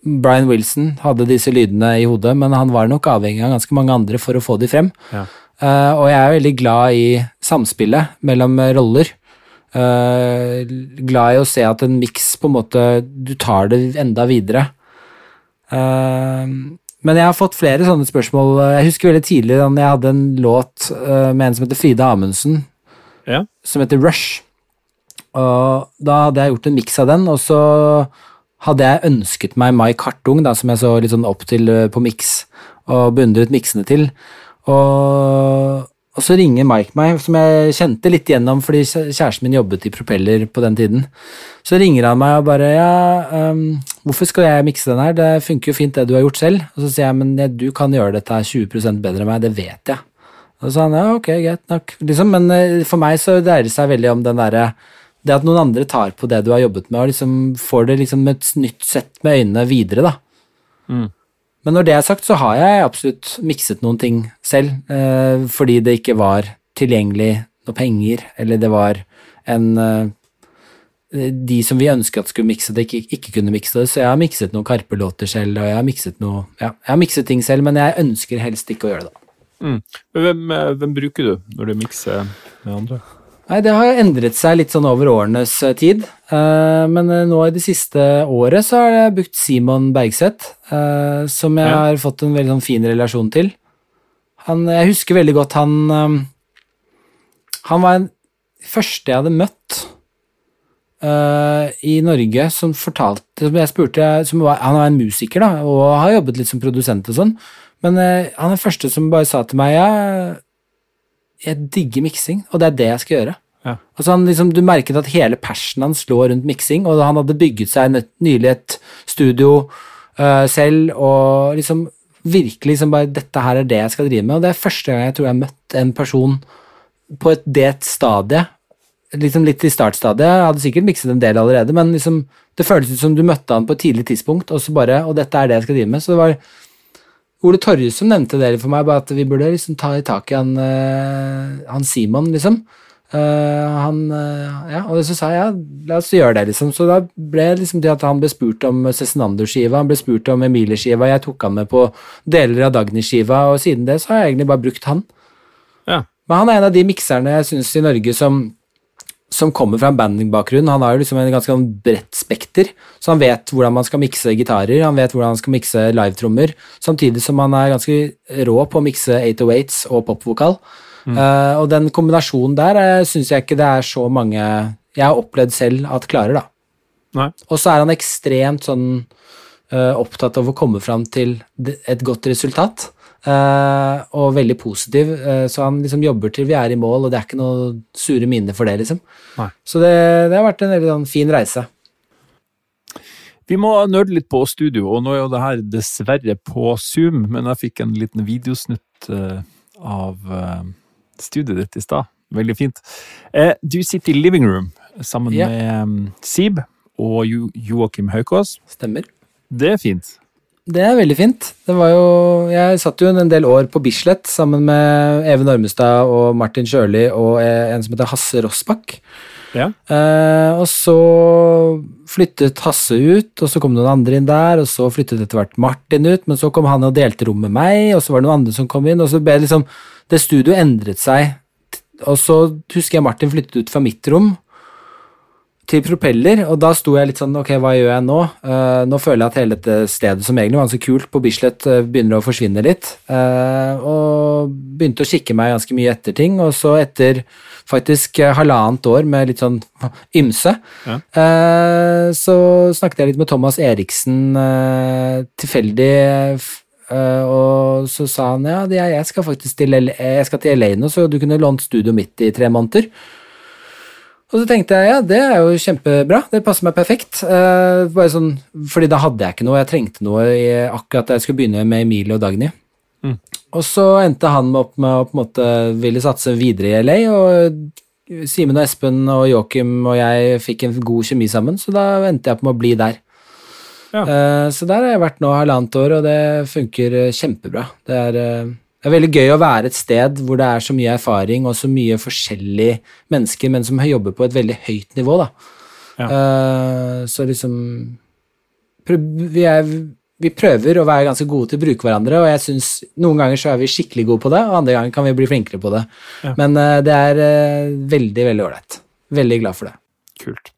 Brian Wilson hadde disse lydene i hodet, men han var nok avhengig av ganske mange andre for å få de frem. Ja. Eh, og jeg er veldig glad i samspillet mellom roller. Eh, glad i å se at en miks på en måte Du tar det enda videre. Eh, men jeg har fått flere sånne spørsmål. Jeg husker veldig tidlig da jeg hadde en låt eh, med en som heter Frida Amundsen, Ja. som heter Rush. Og da hadde jeg gjort en miks av den, og så hadde jeg ønsket meg Mai Kartung, da, som jeg så litt sånn opp til på miks, og beundret miksene til. Og, og så ringer Mike meg, som jeg kjente litt gjennom fordi kjæresten min jobbet i Propeller på den tiden. Så ringer han meg og bare ja, um, hvorfor skal jeg mikse den her, det funker jo fint det du har gjort selv. Og så sier jeg men du kan gjøre dette her 20 bedre enn meg, det vet jeg. Og så sa han ja, ok, greit nok, liksom, men eh, for meg så dreier det seg veldig om den derre det at noen andre tar på det du har jobbet med, og liksom får det liksom et nytt sett med øynene videre, da. Mm. Men når det er sagt, så har jeg absolutt mikset noen ting selv, eh, fordi det ikke var tilgjengelig noe penger, eller det var en eh, De som vi ønsket at skulle mikse det, ikke, ikke kunne mikse det, så jeg har mikset noen Karpe-låter selv, og jeg har mikset noe Ja, jeg har mikset ting selv, men jeg ønsker helst ikke å gjøre det. da. Mm. Hvem, eh, hvem bruker du når du mikser med andre? Nei, det har endret seg litt sånn over årenes eh, tid. Eh, men eh, nå i det siste året så har jeg brukt Simon Bergseth, som jeg Ja. har fått en veldig sånn fin relasjon til. Han, jeg husker veldig godt han Han var den første jeg hadde møtt i Norge som fortalte Som jeg spurte som var, Han var en musiker, da, og har jobbet litt som produsent og sånn, men han er den første som bare sa til meg ja, jeg digger miksing, og det er det jeg skal gjøre. Ja. Altså han liksom, Du merket at hele passionen hans lå rundt miksing, og han hadde bygget seg nylig et studio uh, selv, og liksom virkelig liksom bare Dette her er det jeg skal drive med. Og det er første gang jeg tror jeg har møtt en person på et det stadiet, liksom litt i startstadiet. Jeg hadde sikkert mikset en del allerede, men liksom det føltes ut som du møtte han på et tidlig tidspunkt, og så bare Og dette er det jeg skal drive med. Så det var Ole Torjussen nevnte det for meg, bare at vi burde liksom ta i tak i han, eh, han Simon, liksom. Eh, han, eh, ja, og så sa jeg ja, la oss gjøre det, liksom. Så da ble liksom det at han ble spurt om Cezinando-skiva, han ble spurt om Emilie-skiva, jeg tok han med på deler av Dagny-skiva, og siden det så har jeg egentlig bare brukt han. Ja. Men han er en av de mikserne jeg syns i Norge som som kommer fra en bandingbakgrunn. Han har jo liksom en ganske sånn bredt spekter, så han vet hvordan man skal mikse gitarer, han vet hvordan han skal mikse livetrommer, samtidig som han er ganske rå på å mikse 808s og popvokal. Eh, og den kombinasjonen der uh, syns jeg ikke det er så mange jeg har opplevd selv at klarer, da. Nei. Og så er han ekstremt sånn uh, opptatt av å komme fram til et godt resultat. Eh, og veldig positiv, eh, så han liksom jobber til vi er i mål, og det er ikke noe sure minner for det, liksom. Nei. Så det, det har vært en veldig sånn fin reise. Vi må nøle litt på studio, og nå er jo det her dessverre på Zoom, men jeg fikk en liten videosnutt eh, av studioet ditt i stad. Veldig fint. Du sitter i living room sammen yeah. med um, Sib og jo Joakim Haukås. Stemmer. Det er fint. Det er veldig fint. Det var jo, jeg satt jo en del år på Bislett sammen med Even Ormestad og Martin Sjøli og en som heter Hasse Rossbakk. Ja. Eh, og så flyttet Hasse ut, og så kom noen andre inn der, og så flyttet etter hvert Martin ut, men så kom han og delte rom med meg, og så var det noen andre som kom inn, og så ble det liksom Det studioet endret seg, og så husker jeg Martin flyttet ut fra mitt rom til propeller, og da sto jeg litt sånn Ok, hva gjør jeg nå? Uh, nå føler jeg at hele dette stedet som egentlig var så kult på Bislett, uh, begynner å forsvinne litt. Uh, og begynte å kikke meg ganske mye etter ting, og så etter faktisk halvannet år med litt sånn ymse, Ja. så snakket jeg litt med Thomas Eriksen tilfeldig, Uh, og så sa han ja, jeg skal faktisk til, LA, jeg skal til LA nå, så du kunne lånt studioet mitt i tre måneder. Og så tenkte jeg ja, det er jo kjempebra, det passer meg perfekt. Eh, bare sånn, fordi da hadde jeg ikke noe, jeg trengte noe i akkurat da jeg skulle begynne med Emilie og Dagny. Mm. Og så endte han opp med å på en måte ville satse videre i LA, og Simen og Espen og Joakim og jeg fikk en god kjemi sammen, så da endte jeg på med å bli der. Ja. Eh, så der har jeg vært nå halvannet år, og det funker kjempebra. Det er, eh, det er veldig gøy å være et sted hvor det er så mye erfaring og så mye forskjellige mennesker, men som jobber på et veldig høyt nivå, da. Ja. Uh, så liksom vi, er, vi prøver å være ganske gode til å bruke hverandre, og jeg syns noen ganger så er vi skikkelig gode på det, og andre ganger kan vi bli flinkere på det. Ja. Men uh, det er uh, veldig, veldig ålreit. Veldig glad for det. Kult.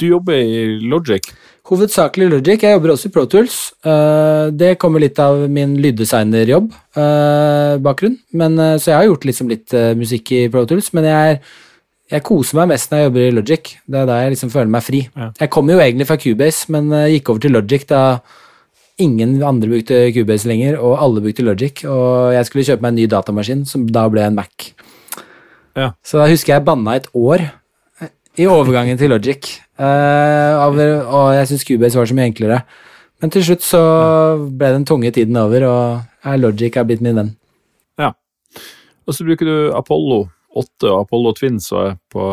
Du jobber i Logic. Hovedsakelig Logic. Jeg jobber også i Pro Tools. Eh, det kommer litt av min lyddesignerjobb, eh, bakgrunn. Men, eh, så jeg har gjort liksom litt musikk i Pro Tools, men jeg, jeg koser meg mest når jeg jobber i Logic. Det er da jeg liksom føler meg fri. Ja. Jeg kommer jo egentlig fra Cubase, men gikk over til Logic da ingen andre brukte Cubase lenger, og alle brukte Logic. Og jeg skulle kjøpe meg en ny datamaskin, som da ble en Mac. Ja. Så da husker jeg banna et år i overgangen til Logic. Eh, og jeg syns Cubase var så mye enklere. Men til slutt så ble den tunge tiden over, og Logic er blitt min venn. Ja. Og så bruker du Apollo 8 og Apollo Twins og på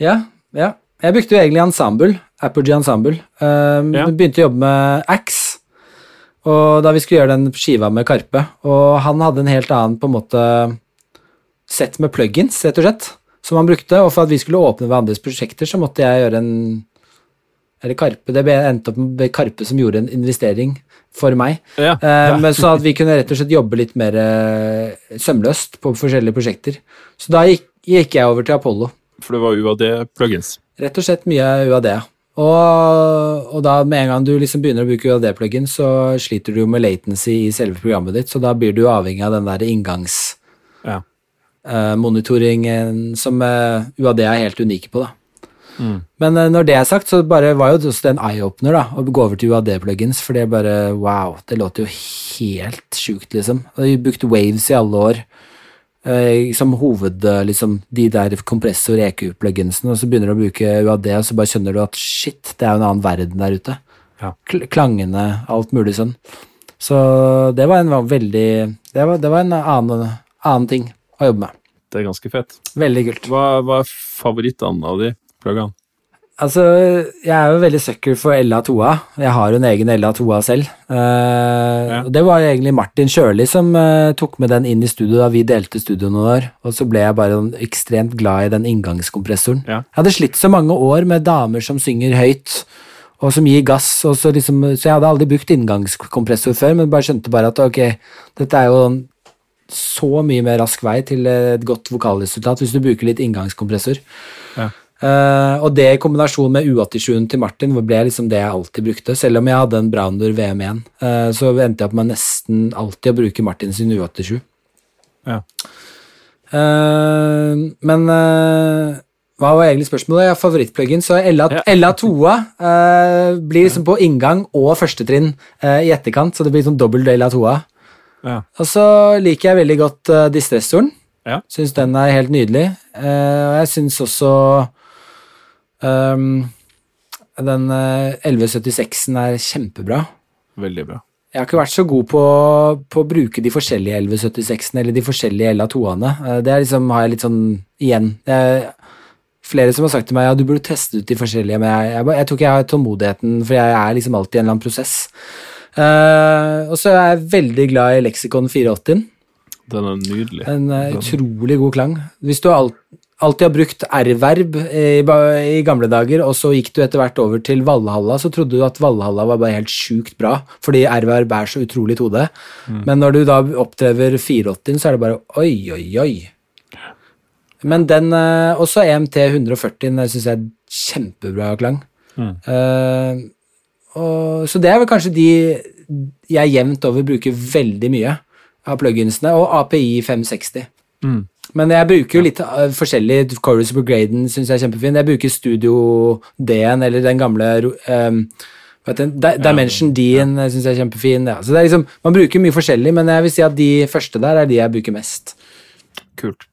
Ja, ja. Jeg brukte jo egentlig Ensemble, Apogee Ensemble. Um, Ja. Begynte å jobbe med Axe, og da vi skulle gjøre den skiva med Karpe. Og han hadde en helt annen på en måte sett med plugins, rett og slett, som han brukte. Og for at vi skulle åpne hverandres prosjekter, så måtte jeg gjøre en Eller Karpe. Det endte opp med Karpe som gjorde en investering for meg. Ja. ja. men så at vi kunne rett og slett jobbe litt mer eh, sømløst på forskjellige prosjekter. Så da gikk, gikk jeg over til Apollo. For det var UAD-plugins. Rett og slett mye UAD. Og, og da med en gang du liksom begynner å bruke UAD-plugin, så sliter du jo med latency i selve programmet ditt, så da blir du avhengig av den der Ja. Inngangsmonitoringen som eh, UAD er helt unike på. da. Mm. Men eh, når det er sagt, så bare var jo det også en eye-opener da, å gå over til UAD-plugins, for det er bare wow, det låter jo helt sjukt, liksom. Og Vi brukte Waves i alle år eh, som hoved, eh, liksom, de der kompressor-EQ-pluginsene, og så begynner du å bruke UAD, og så bare skjønner du at shit, det er jo en annen verden der ute. Ja. Klangene, alt mulig sånn. Så det var en veldig Det var, det var en annen, annen ting å jobbe med. Det er ganske fett. Veldig kult. Hva, hva er favorittene av de pluggene? Altså, jeg er jo veldig sucker for LA2A. Jeg har jo en egen LA2A selv. Uh, Ja. Det var egentlig Martin Sjøli som uh, tok med den inn i studio da vi delte studio noen år. Og så ble jeg bare sånn ekstremt glad i den inngangskompressoren. Ja. Jeg hadde slitt så mange år med damer som synger høyt, og som gir gass, og så liksom Så jeg hadde aldri brukt inngangskompressor før, men bare skjønte bare at ok, dette er jo så mye mer rask vei til et godt vokalresultat hvis du bruker litt inngangskompressor. Ja. Uh, og det i kombinasjon med U87-en til Martin ble liksom det jeg alltid brukte. Selv om jeg hadde en Browner VM1, uh, så endte jeg opp med nesten alltid å bruke Martin sin U87. Ja. Uh, men eh, hva var egentlig spørsmålet? Ja, Favorittpluggen. Så LA, Ja. LA2-a eh, blir liksom på inngang og førstetrinn eh, i etterkant, så det blir sånn dobbel LA2-a. Ja. Og så liker jeg veldig godt uh, distressoren. Ja. Syns den er helt nydelig. Uh, jeg syns også um, den uh, 1176-en er kjempebra. Veldig bra. Jeg har ikke vært så god på, på å bruke de forskjellige 1176-ene eller de forskjellige LA2-ene. Uh, Det er liksom, har jeg litt sånn igjen. Det er flere som har sagt til meg ja, du burde teste ut de forskjellige, men jeg, jeg, jeg, jeg tror ikke jeg har tålmodigheten, for jeg er liksom alltid i en eller annen prosess. Eh, og så er jeg veldig glad i leksikon 480. Den er nydelig. En uh, utrolig god klang. Hvis du alt, alltid har brukt R-verb i, i gamle dager, og så gikk du etter hvert over til Valhalla, så trodde du at Valhalla var bare helt sjukt bra, fordi R-verb er så utrolig tode. Mm. Men når du da oppdrever 480, så er det bare oi, oi, oi. Men den, uh, også EMT 140-en syns jeg er kjempebra klang. Mm. Eh, og, så det er vel kanskje de jeg jevnt over bruker veldig mye av pluginsene, og API 560. Mm. Men jeg bruker jo litt uh, forskjellig. Chorus Brigaden syns jeg er kjempefin. Jeg bruker Studio D-en, eller den gamle um, den? Di- Dimension D-en ja. syns jeg er kjempefin. Ja. Så det liksom, Man bruker mye forskjellig, men jeg vil si at de første der er de jeg bruker mest. Kult.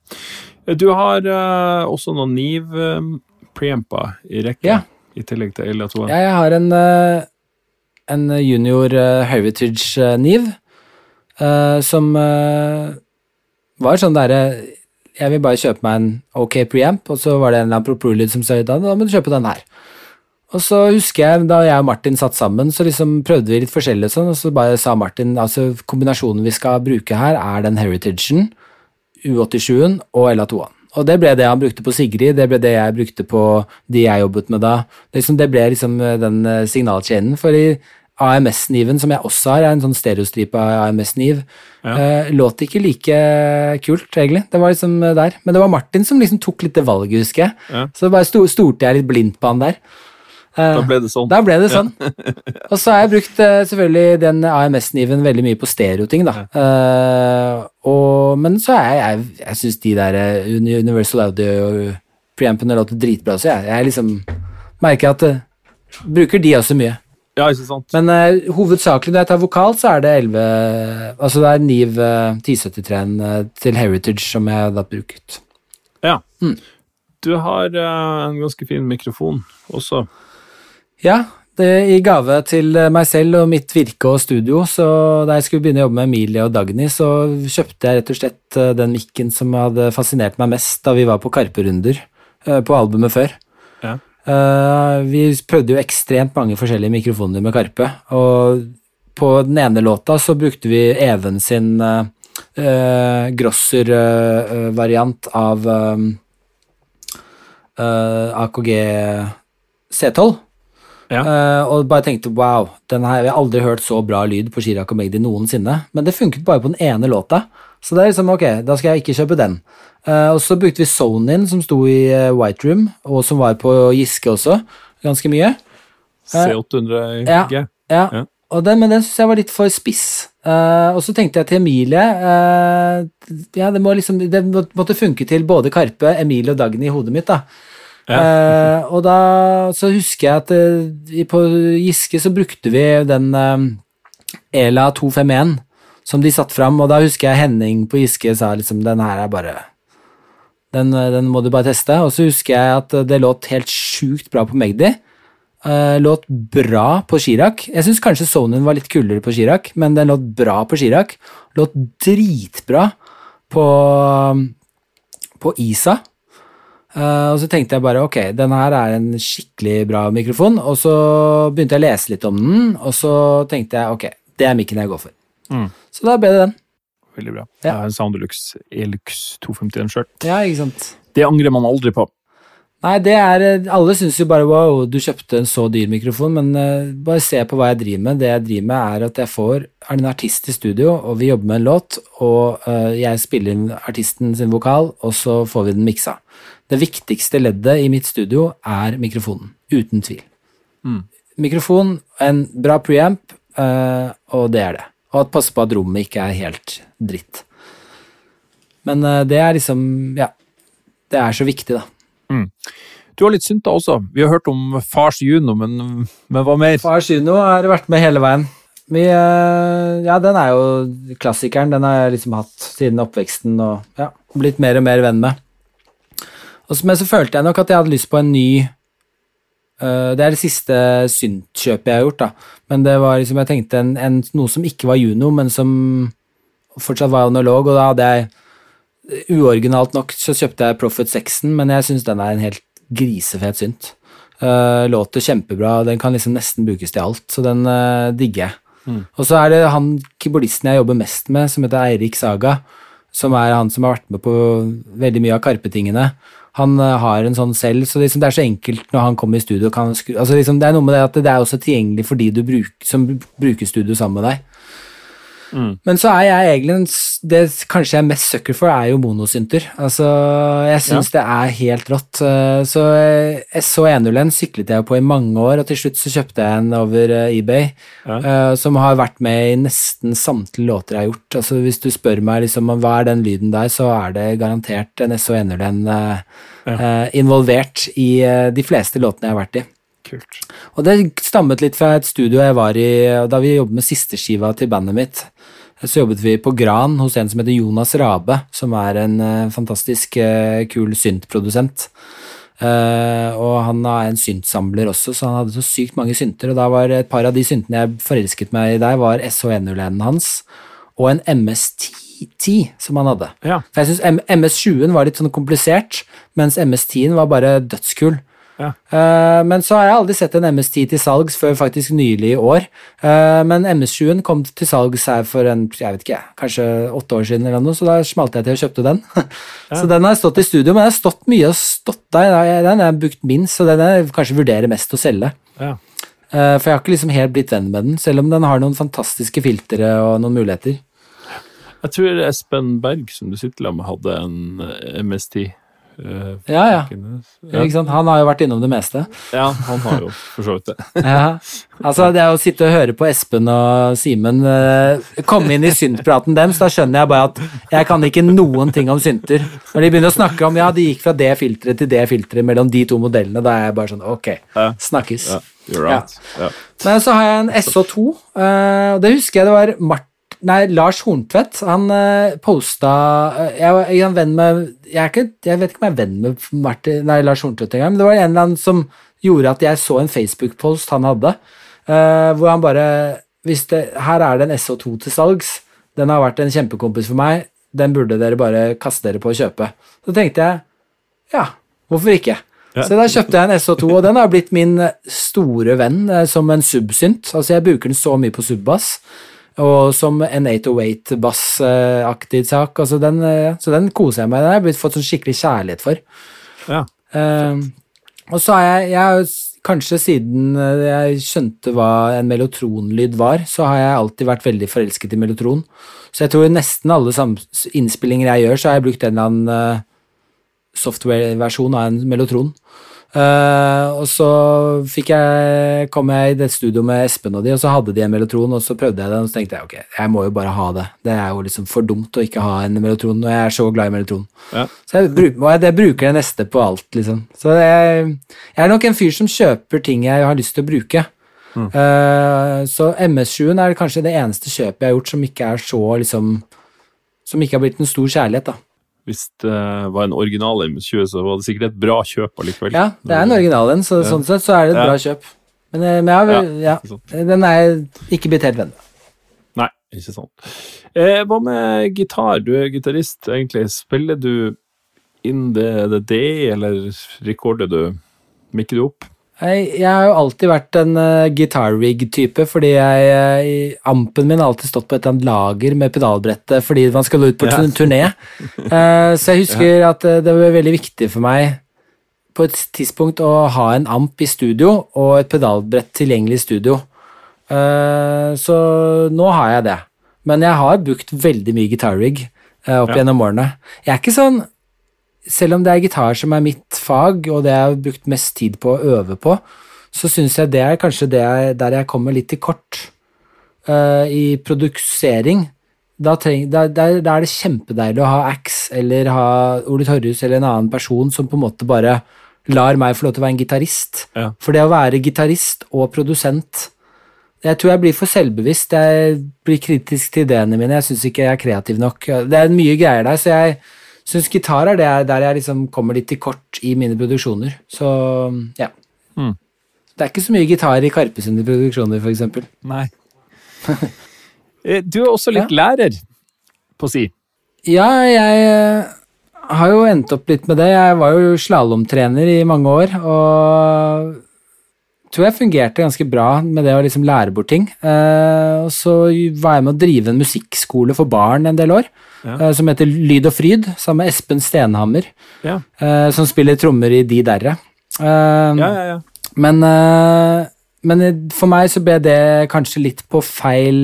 Du har uh, også noen Niv uh, preamper i rekke, Ja. I tillegg til LA2. Ja, jeg har en, uh, en junior uh, Heritage uh, Niv uh, som var sånn derre Jeg vil bare kjøpe meg en OK preamp, og så var det en eller annen proprolyd som sa da, må du kjøpe den her. Og så husker jeg da jeg og Martin satt sammen, så liksom prøvde vi litt forskjellig, sånn, og så bare sa Martin altså kombinasjonen vi skal bruke her, er den Heritagen, U87-en og LA2-en. Og det ble det han brukte på Sigrid, det ble det jeg brukte på de jeg jobbet med da. Det, liksom, det ble liksom eh, den eh, signalkjeden. For i AMS-kniven, som jeg også har, er en sånn stereostripa AMS-kniv, Ja. eh, låt ikke like kult, egentlig. Det var liksom der. Men det var Martin som liksom tok litt det valget, husker jeg. Ja. Så bare sto, stolte jeg litt blindt på han der. Eh, Da ble det sånn. da ble det sånn. og så har jeg brukt eh, selvfølgelig den AMS-niven veldig mye på stereoting, da. Eh, og, men så er jeg Jeg, jeg syns de der Universal Audio-preampene låter dritbra så jeg. Jeg liksom merker at uh, Bruker de også mye. Ja, ikke sant? Men uh, hovedsakelig når jeg tar vokal, så er det 11 Altså det er Niv uh, 1073-en uh, til Heritage som jeg har da brukt. Ja. Mm. Du har en ganske fin mikrofon også. Ja, det, i gave til eh, meg selv og mitt virke og studio, så da jeg skulle begynne å jobbe med Emilie og Dagny, så kjøpte jeg rett og slett eh, den mikken som hadde fascinert meg mest da vi var på Karpe-runder eh, på albumet før. Ja. Vi prøvde jo ekstremt mange forskjellige mikrofoner med Karpe, og på den ene låta så brukte vi Even sin Grosser-variant av AKG C12. Ja. Uh, og bare tenkte wow, den her, jeg har aldri hørt så bra lyd på Chirag og Magdi noensinne. Men det funket bare på den ene låta. Så det er liksom ok, da skal jeg ikke kjøpe den. Uh, og så brukte vi Sonin, som sto i uh, White Room, og som var på Giske også, ganske mye. C800G. Ja, Ja. Og den, men den syns jeg var litt for spiss. Uh, og så tenkte jeg til Emilie uh, Ja, det må liksom Det måtte funke til både Karpe, Emilie og Dagny i hodet mitt, da. Eh, og da så husker jeg at eh, på Giske så brukte vi den eh, Ela 251 som de satte fram, og da husker jeg Henning på Giske sa liksom den her er bare den, den må du bare teste. Og så husker jeg at det låt helt sjukt bra på Magdi. Låt bra på Chirac. Jeg syns kanskje Sonyen var litt kulere på Chirac, men den låt bra på Chirac. Låt dritbra på, på Isa. Eh, og så tenkte jeg bare ok, den her er en skikkelig bra mikrofon. Og så begynte jeg å lese litt om den, og så tenkte jeg ok, det er mikken jeg går for. Mm. Så da ble det den. Veldig bra. Ja. Jeg har en Soundelux Elux 251 sjøl. Ja, ikke sant. Det angrer man aldri på. Nei, det er Alle syns jo bare wow, du kjøpte en så dyr mikrofon, men uh, bare se på hva jeg driver med. Det jeg driver med, er at jeg får en artist i studio, og vi jobber med en låt, og uh, jeg spiller inn artisten sin vokal, og så får vi den miksa. Det viktigste leddet i mitt studio er mikrofonen. Uten tvil. Mm. Mikrofon, en bra preamp, uh, og det er det. Og at passe på at rommet ikke er helt dritt. Men uh, det er liksom Ja. Det er så viktig, da. Du har litt synta også. Vi har hørt om Fars Juno, men, men hva mer? Fars Juno har vært med hele veien. Vi, eh, ja, den er jo klassikeren. Den har jeg liksom hatt siden oppveksten og ja, blitt mer og mer venn med. Men så følte jeg nok at jeg hadde lyst på en ny uh, Det er det siste syntkjøpet jeg har gjort, da. Men det var liksom, jeg tenkte en, en, noe som ikke var Juno, men som fortsatt var analog, og da hadde jeg Uoriginalt nok så kjøpte jeg Profit 6-en, men jeg syns den er en helt grisefet synt. Uh, låter kjempebra, den kan liksom nesten brukes til alt, så den uh, digger jeg. Og så er det han keyboardisten jeg jobber mest med, som heter Eirik Saga, som er han som har vært med på veldig mye av Karpe-tingene. Han uh, har en sånn selv, så liksom det er så enkelt når han kommer i studio. Kan altså liksom det er noe med det at det er også tilgjengelig for de bruk, som bruker studio sammen med deg. Men så er jeg egentlig Det kanskje jeg er mest sucker for, er jo monosynter. Altså, jeg syns det er helt rått. Eh, Så eh, SO101 syklet jeg på i mange år, og til slutt så kjøpte jeg en over eh, eBay, eh, som har vært med i nesten samtlige låter jeg har gjort. Altså, hvis du spør meg liksom, hva er den lyden der, så er det garantert en SO101 ja. involvert i de fleste låtene jeg har vært i. Kult. Og det stammet litt fra et studio jeg var i da vi jobbet med sisteskiva til bandet mitt. Så jobbet vi på Gran hos en som heter Jonas Rabe, som er en eh, fantastisk eh, kul syntprodusent. Uh, og han er en syntsamler også, så han hadde så sykt mange synter. Og da var et par av de syntene jeg forelsket meg i der, var SH101-en hans og en MS-10 som han hadde. Ja. For jeg syns MS-20-en var litt sånn komplisert, mens MS-10-en var bare dødskul. Ja. Eh, men så har jeg aldri sett en MS-10 til salgs før faktisk nylig i år. Eh, men MS-7-en kom til salgs her for en, jeg vet ikke, kanskje åtte år siden eller noe, så da smalt jeg til og kjøpte den. så den har stått i studio, men den har stått mye og stått der. Den har jeg brukt minst, så den jeg kanskje vurderer mest å selge. Ja. Eh, for jeg har ikke liksom helt blitt venn med den, selv om den har noen fantastiske filtre og noen muligheter. Jeg tror Espen Berg, som du sitter sammen med, hadde en eh, MS10. Eh, Ja, ja. ja. Ikke sant? Han har jo vært innom det meste. ja, han har jo for så vidt det. Ja. Altså, det å sitte og høre på Espen og Simen uh, komme inn i syntpraten deres, da skjønner jeg bare at jeg kan ikke noen ting om synter. Når de begynner å snakke om ja, de gikk fra det filteret til det filteret mellom de to modellene, da er jeg bare sånn ok, snakkes. Ja, you're right. Ja. Men så har jeg en SO2, eh, og det husker jeg det var Mart Nei, Lars Horntvedt. Han uh, posta eh, Jeg jeg er en venn med jeg, er ikke, jeg vet ikke om jeg er venn med Martin, nei, Lars Horntvedt engang, men det var en eller annen som gjorde at jeg så en Facebook-post han hadde, uh, hvor han bare hvis det, Her er det en SO2 til salgs. Den har vært en kjempekompis for meg. Den burde dere bare kaste dere på å kjøpe. Så tenkte jeg ja, hvorfor ikke? Ja. Så da kjøpte jeg en SO2, og den har blitt min store venn eh, som en subsynt. Altså, jeg bruker den så mye på subbass, og som en 808-bassaktig sak. Altså, den, eh, så den koser jeg meg med. Den har jeg blitt fått sånn skikkelig kjærlighet for. Ja. Eh, og så har jeg, jeg Kanskje siden eh, jeg skjønte hva en mellotronlyd var, så har jeg alltid vært veldig forelsket i mellotron. Så jeg tror nesten alle innspillinger jeg gjør, så har jeg brukt en eller annen eh, software-versjon av en mellotron. Eh, og så fikk jeg, kom jeg i det studio med Espen og de, og så hadde de en mellotron, og så prøvde jeg den, og så tenkte jeg ok, jeg må jo bare ha det. Det er jo liksom for dumt å ikke ha en mellotron, og jeg er så glad i mellotron. Ja. Så jeg, jeg, bruker det neste på alt, liksom. Så jeg, jeg er nok en fyr som kjøper ting jeg har lyst til å bruke. Eh, så MS7-en er kanskje det eneste kjøpet jeg har gjort som ikke er så liksom Som ikke har blitt en stor kjærlighet, da. Hvis det var en original M20, så var det sikkert et bra kjøp allikevel. Ja, det er en original en, så Ja. sånn sett så er det et Ja. bra kjøp. Men, eh, men ja, ja, den er jeg ikke blitt helt venn med. Nei, ikke sant. Eh, hva med gitar? Du er gitarist, egentlig. Spiller du in the, the day, eller rekorder du? Mikker du opp? Jeg, jeg har jo alltid vært en uh, guitar rig-type, fordi jeg, uh, ampen min har alltid stått på et eller annet lager med pedalbrettet fordi man skal ut på Ja. turné. Uh, så jeg husker at eh, det var veldig viktig for meg på et tidspunkt å ha en amp i studio og et pedalbrett tilgjengelig i studio. Eh, så nå har jeg det. Men jeg har brukt veldig mye guitar rig eh, opp Ja. gjennom årene. Jeg er ikke sånn selv om det er gitar som er mitt fag, og det jeg har brukt mest tid på å øve på, så syns jeg det er kanskje det jeg, der jeg kommer litt til kort. uh, I produksering. da, treng, da, da, da er det kjempedeilig å ha Axe eller ha Ole Torjus eller en annen person som på en måte bare lar meg få lov til å være en gitarist. Ja. For det å være gitarist og produsent Jeg tror jeg blir for selvbevisst. Jeg blir kritisk til ideene mine. Jeg syns ikke jeg er kreativ nok. Det er mye greier der, så jeg syns gitar er det der jeg liksom kommer litt til kort i mine produksjoner. Så ja. Mm. Det er ikke så mye gitar i Karpe sine produksjoner, eksempel. Nei. Eh, du er også litt lærer, på si. Ja, jeg eh, har jo endt opp litt med det. Jeg var jo slalåmtrener i mange år, og tror jeg fungerte ganske bra med det å liksom lære bort ting. Eh, og så var jeg med å drive en musikkskole for barn en del år, Ja. eh, som heter Lyd og fryd, sammen med Espen Stenhammer, Ja, eh, som spiller trommer i De Derre. Ja, ja. ja. men, men for meg så ble det kanskje litt på feil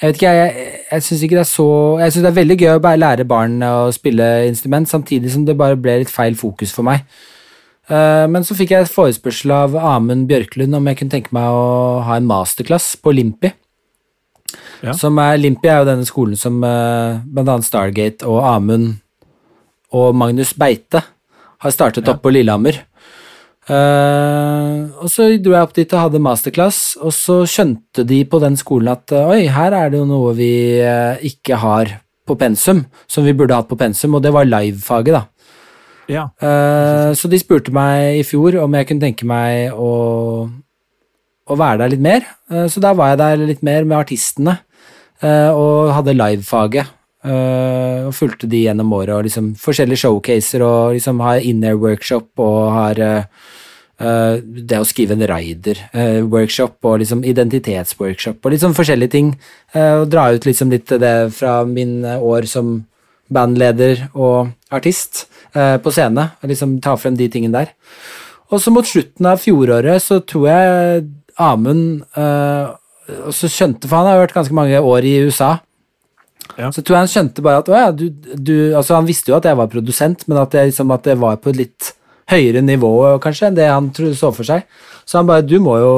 Jeg vet ikke, jeg, jeg syns ikke det er så Jeg syns det er veldig gøy å bare lære barn å spille instrument, samtidig som det bare ble litt feil fokus for meg. Eh, men så fikk jeg forespørsel av Amund Bjørklund om jeg kunne tenke meg å ha en masterclass på Limpi. Ja. Som er, Limpi er jo denne skolen som bl.a. blant annet Stargate og Amund og Magnus Beite har startet Ja. opp på Lillehammer. Uh, og så dro jeg opp dit og hadde masterclass, og så skjønte de på den skolen at eh, oi, her er det jo noe vi eh, ikke har på pensum, som vi burde hatt på pensum, og det var livefaget, da. Ja. Uh, så de spurte meg i fjor om jeg kunne tenke meg å, å være der litt mer. Uh, så da var jeg der litt mer med artistene, uh, og hadde livefaget. og fulgte de gjennom året, og liksom forskjellige showcaser, og liksom har in-air-workshop, og har det å skrive en rider-workshop, og liksom identitetsworkshop, og liksom forskjellige ting. og dra ut liksom litt det fra min år som bandleder og artist eh, på scene, og liksom ta frem de tingene der. Og så mot slutten av fjoråret så tror jeg Amund eh, og så skjønte, for han har vært ganske mange år i USA, Ja. så tror jeg han skjønte bare at ja, du, du Altså, han visste jo at jeg var produsent, men at, jeg, liksom, at det var på et litt høyere nivå kanskje enn det han så for seg. Så han bare Du må jo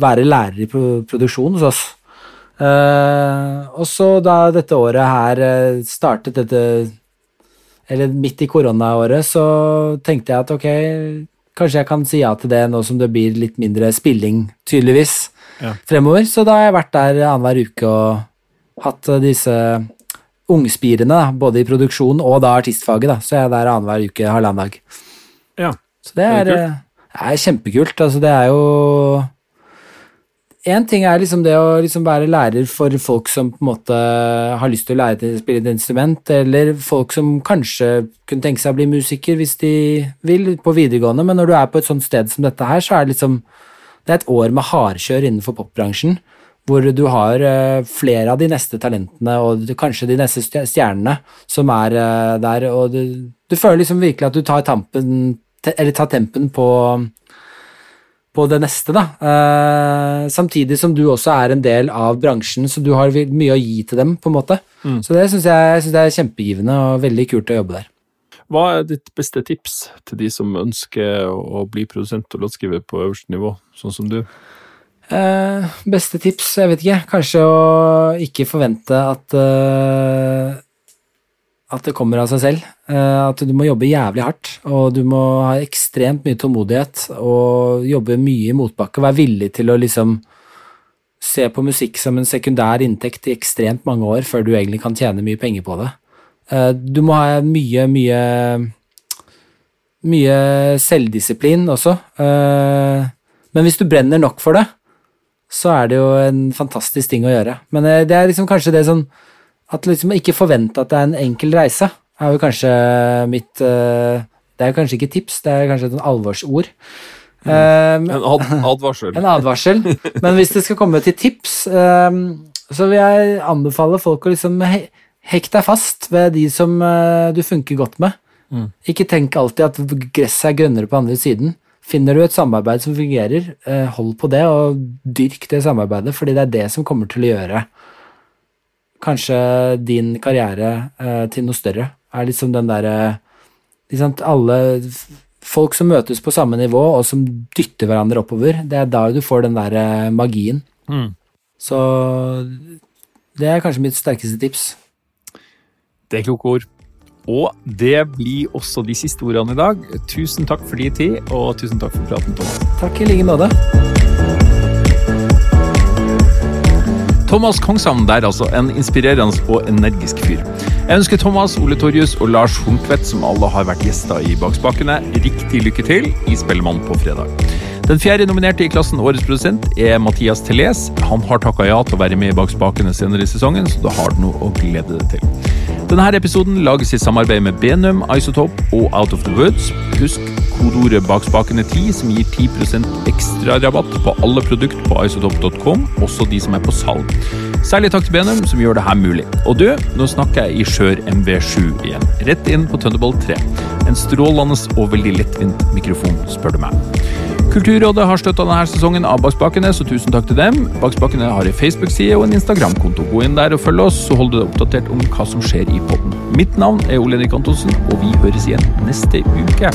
være lærer i produksjon hos oss. Eh, og så da dette året her eh, startet dette Eller midt i koronaåret, så tenkte jeg at ok, kanskje jeg kan si ja til det nå som det blir litt mindre spilling, tydeligvis, Ja. fremover. Så da har jeg vært der annenhver uke og hatt eh, disse ungspirene, da, både i produksjon og da artistfaget. da, Så jeg er der annenhver uke, halvannen dag. ja. Så det Det er, er eh, er kjempekult. Altså, det er jo Én ting er liksom det å liksom være lærer for folk som på en måte har lyst til å lære til å spille et instrument, eller folk som kanskje kunne tenke seg å bli musiker hvis de vil, på videregående, men når du er på et sånt sted som dette her, så er det liksom Det er et år med hardkjør innenfor popbransjen, hvor du har eh, flere av de neste talentene, og kanskje de neste stjernene, som er eh, der, og du, du føler liksom virkelig at du tar tampen Eller tar tempen på på det neste, da. Eh, samtidig som du også er en del av bransjen, så du har mye å gi til dem, på en måte. Mm. Så det syns jeg, jeg synes det er kjempegivende og veldig kult å jobbe der. Hva er ditt beste tips til de som ønsker å bli produsent og låtskriver på øverste nivå, sånn som du? Eh, beste tips, jeg vet ikke. Kanskje å ikke forvente at eh, at det kommer av seg selv. Eh, at du må jobbe jævlig hardt, og du må ha ekstremt mye tålmodighet og jobbe mye i motbakke. Være villig til å liksom se på musikk som en sekundær inntekt i ekstremt mange år før du egentlig kan tjene mye penger på det. Eh, du må ha mye, mye mye selvdisiplin også. Eh, men hvis du brenner nok for det, så er det jo en fantastisk ting å gjøre. Men det er liksom kanskje det sånn At liksom ikke forvente at det er en enkel reise, er jo kanskje mitt eh, Det er jo kanskje ikke tips, det er kanskje et alvorsord. alvorsord. Um, En ad advarsel. en advarsel. Men hvis det skal komme til tips, um, så vil jeg anbefale folk å liksom he hekk deg fast ved de som eh, du funker godt med. Mm. Ikke tenk alltid at gresset er grønnere på andre siden. Finner du et samarbeid som fungerer, eh, hold på det, og dyrk det samarbeidet, fordi det er det som kommer til å gjøre kanskje din karriere eh, til noe større. Er liksom den derre liksom Alle folk som møtes på samme nivå, og som dytter hverandre oppover, det er da du får den derre magien. Mm. Så det er kanskje mitt sterkeste tips. Det er kloke ord. Og det blir også de siste ordene i dag. Tusen takk for din tid, og tusen takk for praten, Thomas. Takk i like måte. Thomas Kongshavn der, altså. En inspirerende og energisk fyr. Jeg ønsker Thomas, Ole Torjus og Lars Horntvedt, som alle har vært gjester i Bakspakene, riktig lykke til i Spellemann på fredag. Den fjerde nominerte i klassen Årets produsent er Mathias Teles. Han har takka ja til å være med i Bak spakene senere i sesongen, så da har du noe å glede deg til. Denne episoden lages i samarbeid med Benum, Isotop og Out of the Woods. Husk kodeordet Bak spakene 10, som gir 10% ekstra rabatt på alle produkt på isotop.com, også de som er på salg. Særlig takk til Benum, som gjør det her mulig. Og du, nå snakker jeg i Skjør MV7 igjen. Rett inn på Thunderbolt 3. En strålende og veldig lettvint mikrofon, spør du meg. Kulturrådet har støtta denne sesongen av Bakspakene, så tusen takk til dem. Bakspakene har en Facebook-side og en Instagram-konto. Gå inn der og følg oss, så holder du deg oppdatert om hva som skjer i poden. Mitt navn er Ole Henrik Antonsen, og vi høres igjen neste uke.